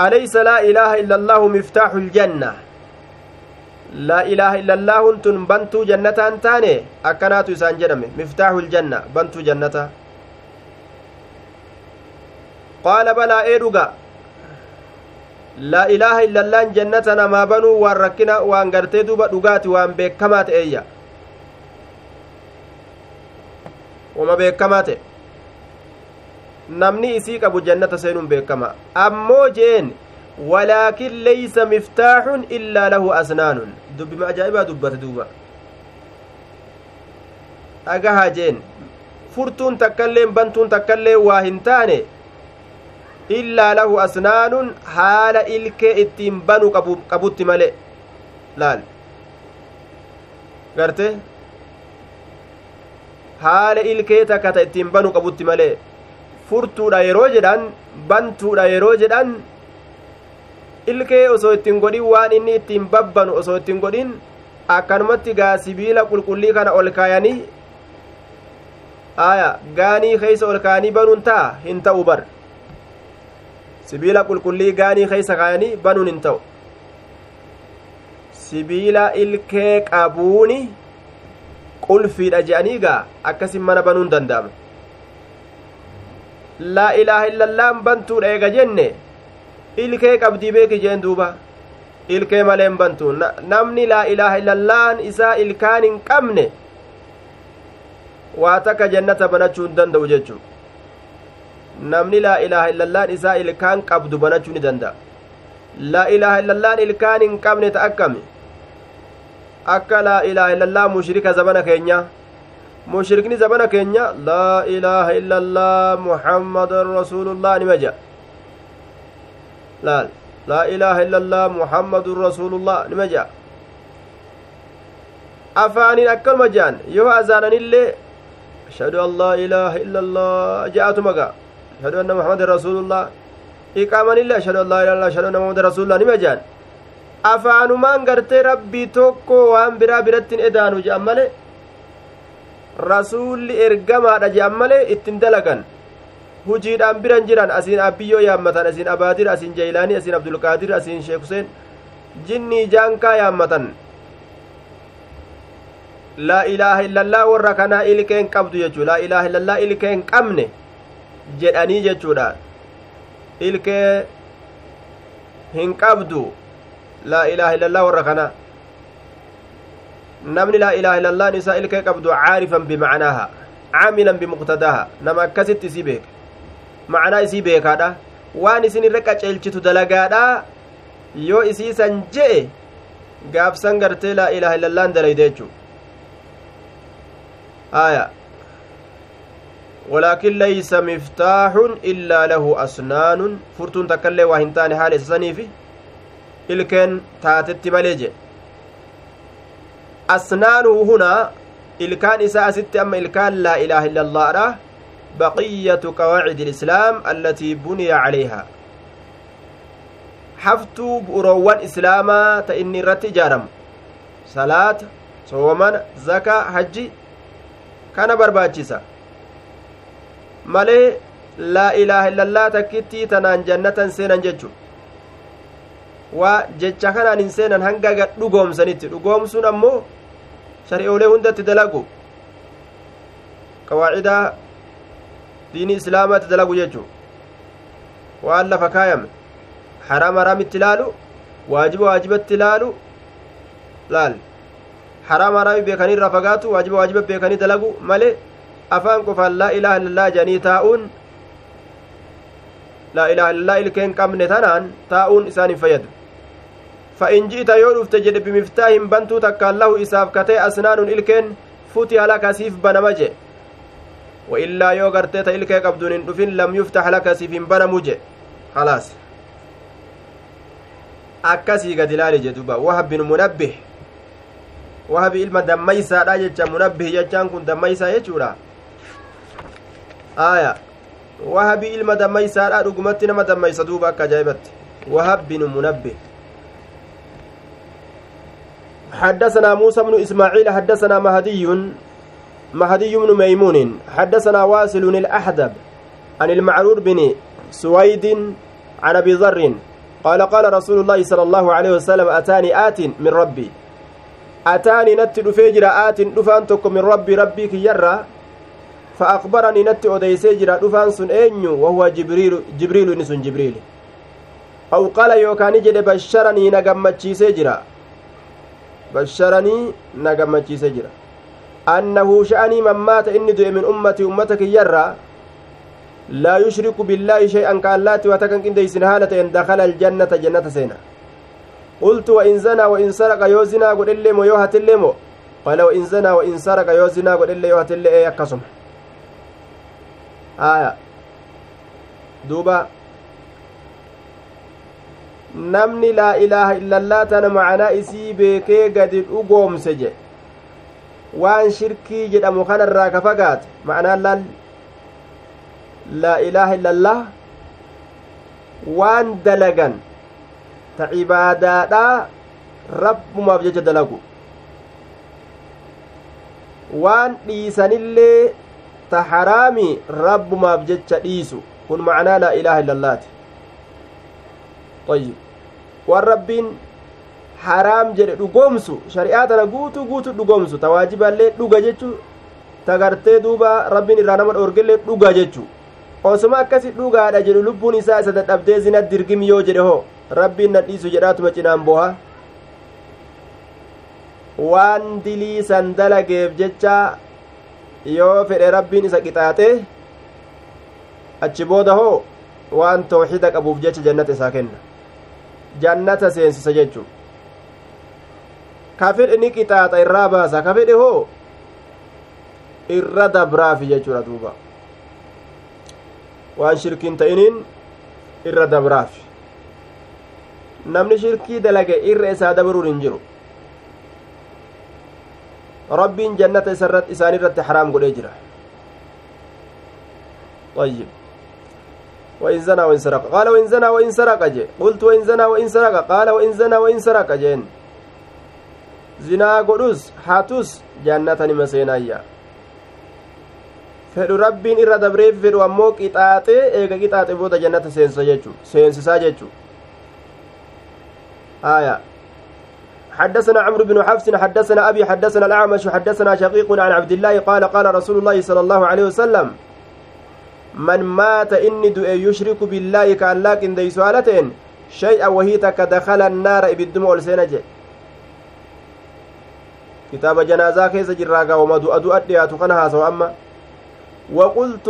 أليس لا إله إلا الله مفتاح الجنة laa ilaaha illallaahuun tun bantuu jannataan taane akkanaatu isaan jedhame miftaaxul janna bantuu jannata qaala balaa ee dhuga laa ilaaha illallaan jannata namaa banuu waan rakkina waan gartee duuba dhugaati waan beekamaa ta'eeyya wama beekamaa ta'e namni isii qabu jannata seenuun beekama ammoo jeen ولكن ليس مفتاح إلا له أسنان. دب ما أجائبها دبت دوبا أجاها جين. فرتون تكلم بنتون تكلم واهنتاني إلا له أسنان. حال إلك إتين بنو ملئ. laal garte haala ilkee takka ta ittiin banu qabutti malee furtuudha yeroo jedhan bantuudha yeroo jedhan ilkee osoo ittiin godhin waan inni ittiin babbanu osoo ittiin godhin akkanumatti gaa sibiila qulqullii kana ol kaayanii aya gaanii keeysa ol kaayanii banuun ta'a hin ta'u bar sibiila qulqullii gaanii keeysa kaayanii banuun hin ta'u sibiila ilkee qabuuni qulfiidha je'anii gaa akkasin mana banuun danda'ama laa ilaaha illallaan bantuudha eega jenne ilkee qabdii beeki jeen duuba ilkee maleen bantu namni laa ilaaha illallaan isaa ilkaan hin qabne waa takka jannata banachuu hin danda'u jechuu namni laa ilaaha illallaan isaa ilkaan qabdu banachuu ni danda'a laa ilaaha illallaan ilkaan hin qabne ta akkami akka laa ilaaha illallaa mushrika zabana keenya mushrikni zabana keenya laa ilaaha illallaa muhammadan rasuulullah nima jedha laal laa ilaaha illallaa muhammadun rasuulullah nima jedha afaaniin akkanuma jehan yoo azaananillee ashhadu an laa ilaaha illallaa je'atuma gaa ashhadu anna muhammadan rasuulullah iqaamanillee ashhadu an laa ilaaha ashhadu anna muhammadan rasuulullah nima jehan afaanumaan gartee rabbii tokko waan biraa birattiin edaanu je'an male rasuulli ergamaadha je'an male ittin dalagan hujiidhaan biran jiran asiin abbiyyoo yaammatan asiin abaadir asiin jeylaanii asiin abdulqaadir asiin sheek huseen jinnii jaankaa yaammatan laa ilaaha illallaa warra kanaa ilkeen qabdu jechuu laa ilaaha illallaa ilkee hin qabne jedhanii jechuudha ilkee hin qabdu laa ilaaha illallaa warra kanaa namni laa ilaaha illallaan isaa ilkee qabdu caarifan bimacnaaha caamilan bimuqtadaaha nama akkasitti isii beeke macnaa isii beekaadha waan isin irra qaceelchitu dalagaadha yoo isiisan je'e gaafsan gartee laa ilaaha illallaan dalayde jechuu aya ولكن ليس مفتاح إلا له أسنان فرتون تكلي وهنتان حال إسسانيفي إلكن تاتت مليجي أسنانه هنا إلكان إساء ست أما إلكان لا إله إلا الله راه بقية قواعد الإسلام التي بني عليها حفتو بؤروان إسلاما تإني رت جارم صلاة صوما زكاة حجي كان برباچيسا malee laa ilaaha illallaa takkittii tanaan jannatan seenan jechu waa jecha kanaan hin seenan hanga gad dhugoomsanitti dhugoomsuun ammoo shari'oolee hundatti dalagu qawaacidaa diini islaamaatti dalagu jechu waan lafa kaayame haraam haraamitti ilaalu waajiba waajibatti ilaalu laal haraam haraami beekanii irraa fagaatu waajiba waajiba beekanii dalagu malee afaan qofaan laa ilaaha illallaa jedhanii taa'uun laa ilaaha illallaa ilkeen qabne tanaan taa'uun isaan hin fayyadu فإن جئت يولف تجد بمفتاح بنتو تكال له إساف كتي أسنان إلكين فتح لك سيف بنمجي وإلا يو غرتيت إلكي قبدون دفن لم يفتح لك سيف بنمجي خلاص akkasii gad ilaali jedhuba wahab bin munabbih wahabi ilma dammaysaadha jecha munabbih jechaan kun dammaysaa jechuudha aya wahabi ilma dammaysaadha dhugumatti nama dammaysa duuba akka ajaa'ibatti wahab bin munabbih حدثنا موسى بن إسماعيل حدثنا مهدي مهدي بن ميمون حدثنا واصل الأحدب عن المعرور بن سويد عن أبي ذر قال قال رسول الله صلى الله عليه وسلم أتاني آت من ربي. أتاني نت دفيجر آت دفان من ربي ربي كي يرى. فأخبرني نت أديسيجر دفان سن أنيو وهو جبريل جبريل نسن جبريل. أو قال يوكاني جد بشرني نقمتشي سيجرا basharanii inni du'e min ummati ummata kiyyarraa laa yushriku billaahi shay'an ka allaatti waa takan qindeeysin haala ta'en dakala aljannata jannata seena qultu wa in zanaa wa in saraqa yoo zinaa godhellee mo yoo hatillee mo qala wa in zanaa wa in saraqa yoo zinaa godhellee yoo hatillee ee akkasuma aya duuba namni laa ilaaha illallaa tana macanaa isii beekee gadi dhugoomse jedhe waan shirkii jedhamu kanarraa ka fagaate ma'anaan laal laa ilaaha illallah waan dalagan ta cibaadaadhaa rabbumaaf jecha dalagu waan dhiisanillee ta haraami rabbumaaf jecha dhiisu kun macnaa laa ilaaha illallaati waan rabbiin haraam jedhe dhugoomsu shari'aa tana guutuu guutuu dhugoomsu ta waajibaallee dhuga jechu ta gartee duuba rabbiin irraa nama dhoorgellee dhuga jechu osuma akkasi dhugaadha jedhu lubbuun isaa isa dadhabdee zina dirgim yoo jedhe hoo rabbiin na dhiisu jedhaatuma cinaan boha waan dilii san dalageef jecha yoo fedhe rabbiin isa qixaaxe achi booda hoo waan tooxida qabuuf jecha jannata isaa kenna jannata seensisa jechu ka fedhe ni qixaaxa irraa baasa ka fedhe hoo irra dabraafi jechuudha duuba waan shirkiin ta'iniin irra dabraafi namni shirkii dalage irra isaa dabruun hin jiru rabbiin jannata isaan irratti haraam godhee jira طيب وإن زنى وإن سرق قال وإن زنى وإن سرق قلت وإن زنى وإن سرق قال وإن زنى وإن سرق جين زنا قدوس حاتوس جنة مسينايا fedhu rabbiin irra dabreef fedhu ammoo qixaaxee eega qixaaxe booda jannata seensa jechu seensisaa jechu. آية حدثنا عمرو بن حفص حدثنا أبي حدثنا الأعمش حدثنا شقيق عن عبد الله قال قال رسول الله صلى الله عليه وسلم من مات إني دؤ يشرك بالله كأن لكن دي سؤالتين شيئا وهي دخل النار إبدم والسنج جنازة كيس جراغا وما دؤ دؤ أديات كنها سو أما وقلت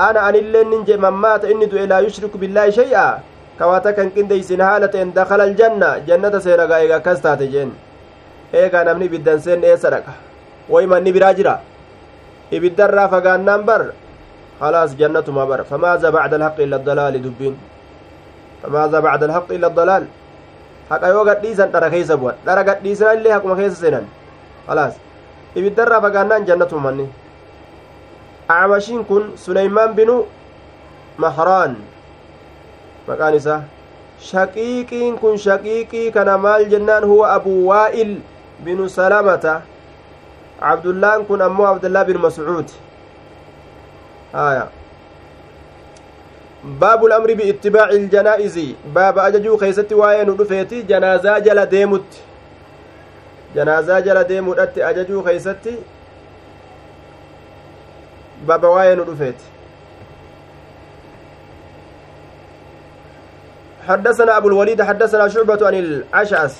أنا أن اللين ننجي من مات إني دؤ لا يشرك بالله شيئا. kawaata kan qindeeysin haala ta'en dakala aljanna jannata seenagaa eega akkas taate jeen eegaa namni ibiddan seen eessa dhaqa way manni biraa jira ibiddarraa fagaannaan bar خلاص جنتما بر. فماذا بعد الحق إلا الضلال دبين. فماذا بعد الحق إلا الضلال. حق يو قد ديسان ترى كيس بوان. قد ديسان اللي حق ما كيس سنان خلاص ibiddarraa fagaannaan jannatuma manni acmashiin kun suleymaan binu mahraan maqaan isaa shaqiiqiin kun shaqiiqii kana maal jennaan huwa abuu waa'il binu salamata abdullaan kun ammoo abdullah bin mascuud aya baabu lamri biittibaaci iljanaa'izi baaba ajajuu keeysatti waa'ee nu dhufeeti janaazaa jala deemutti janaazaa jala deemuudhatti ajajuu keeysatti baaba waa'ee nu dhufeeti حدثنا أبو الوليد حدثنا شعبة عن الأشعث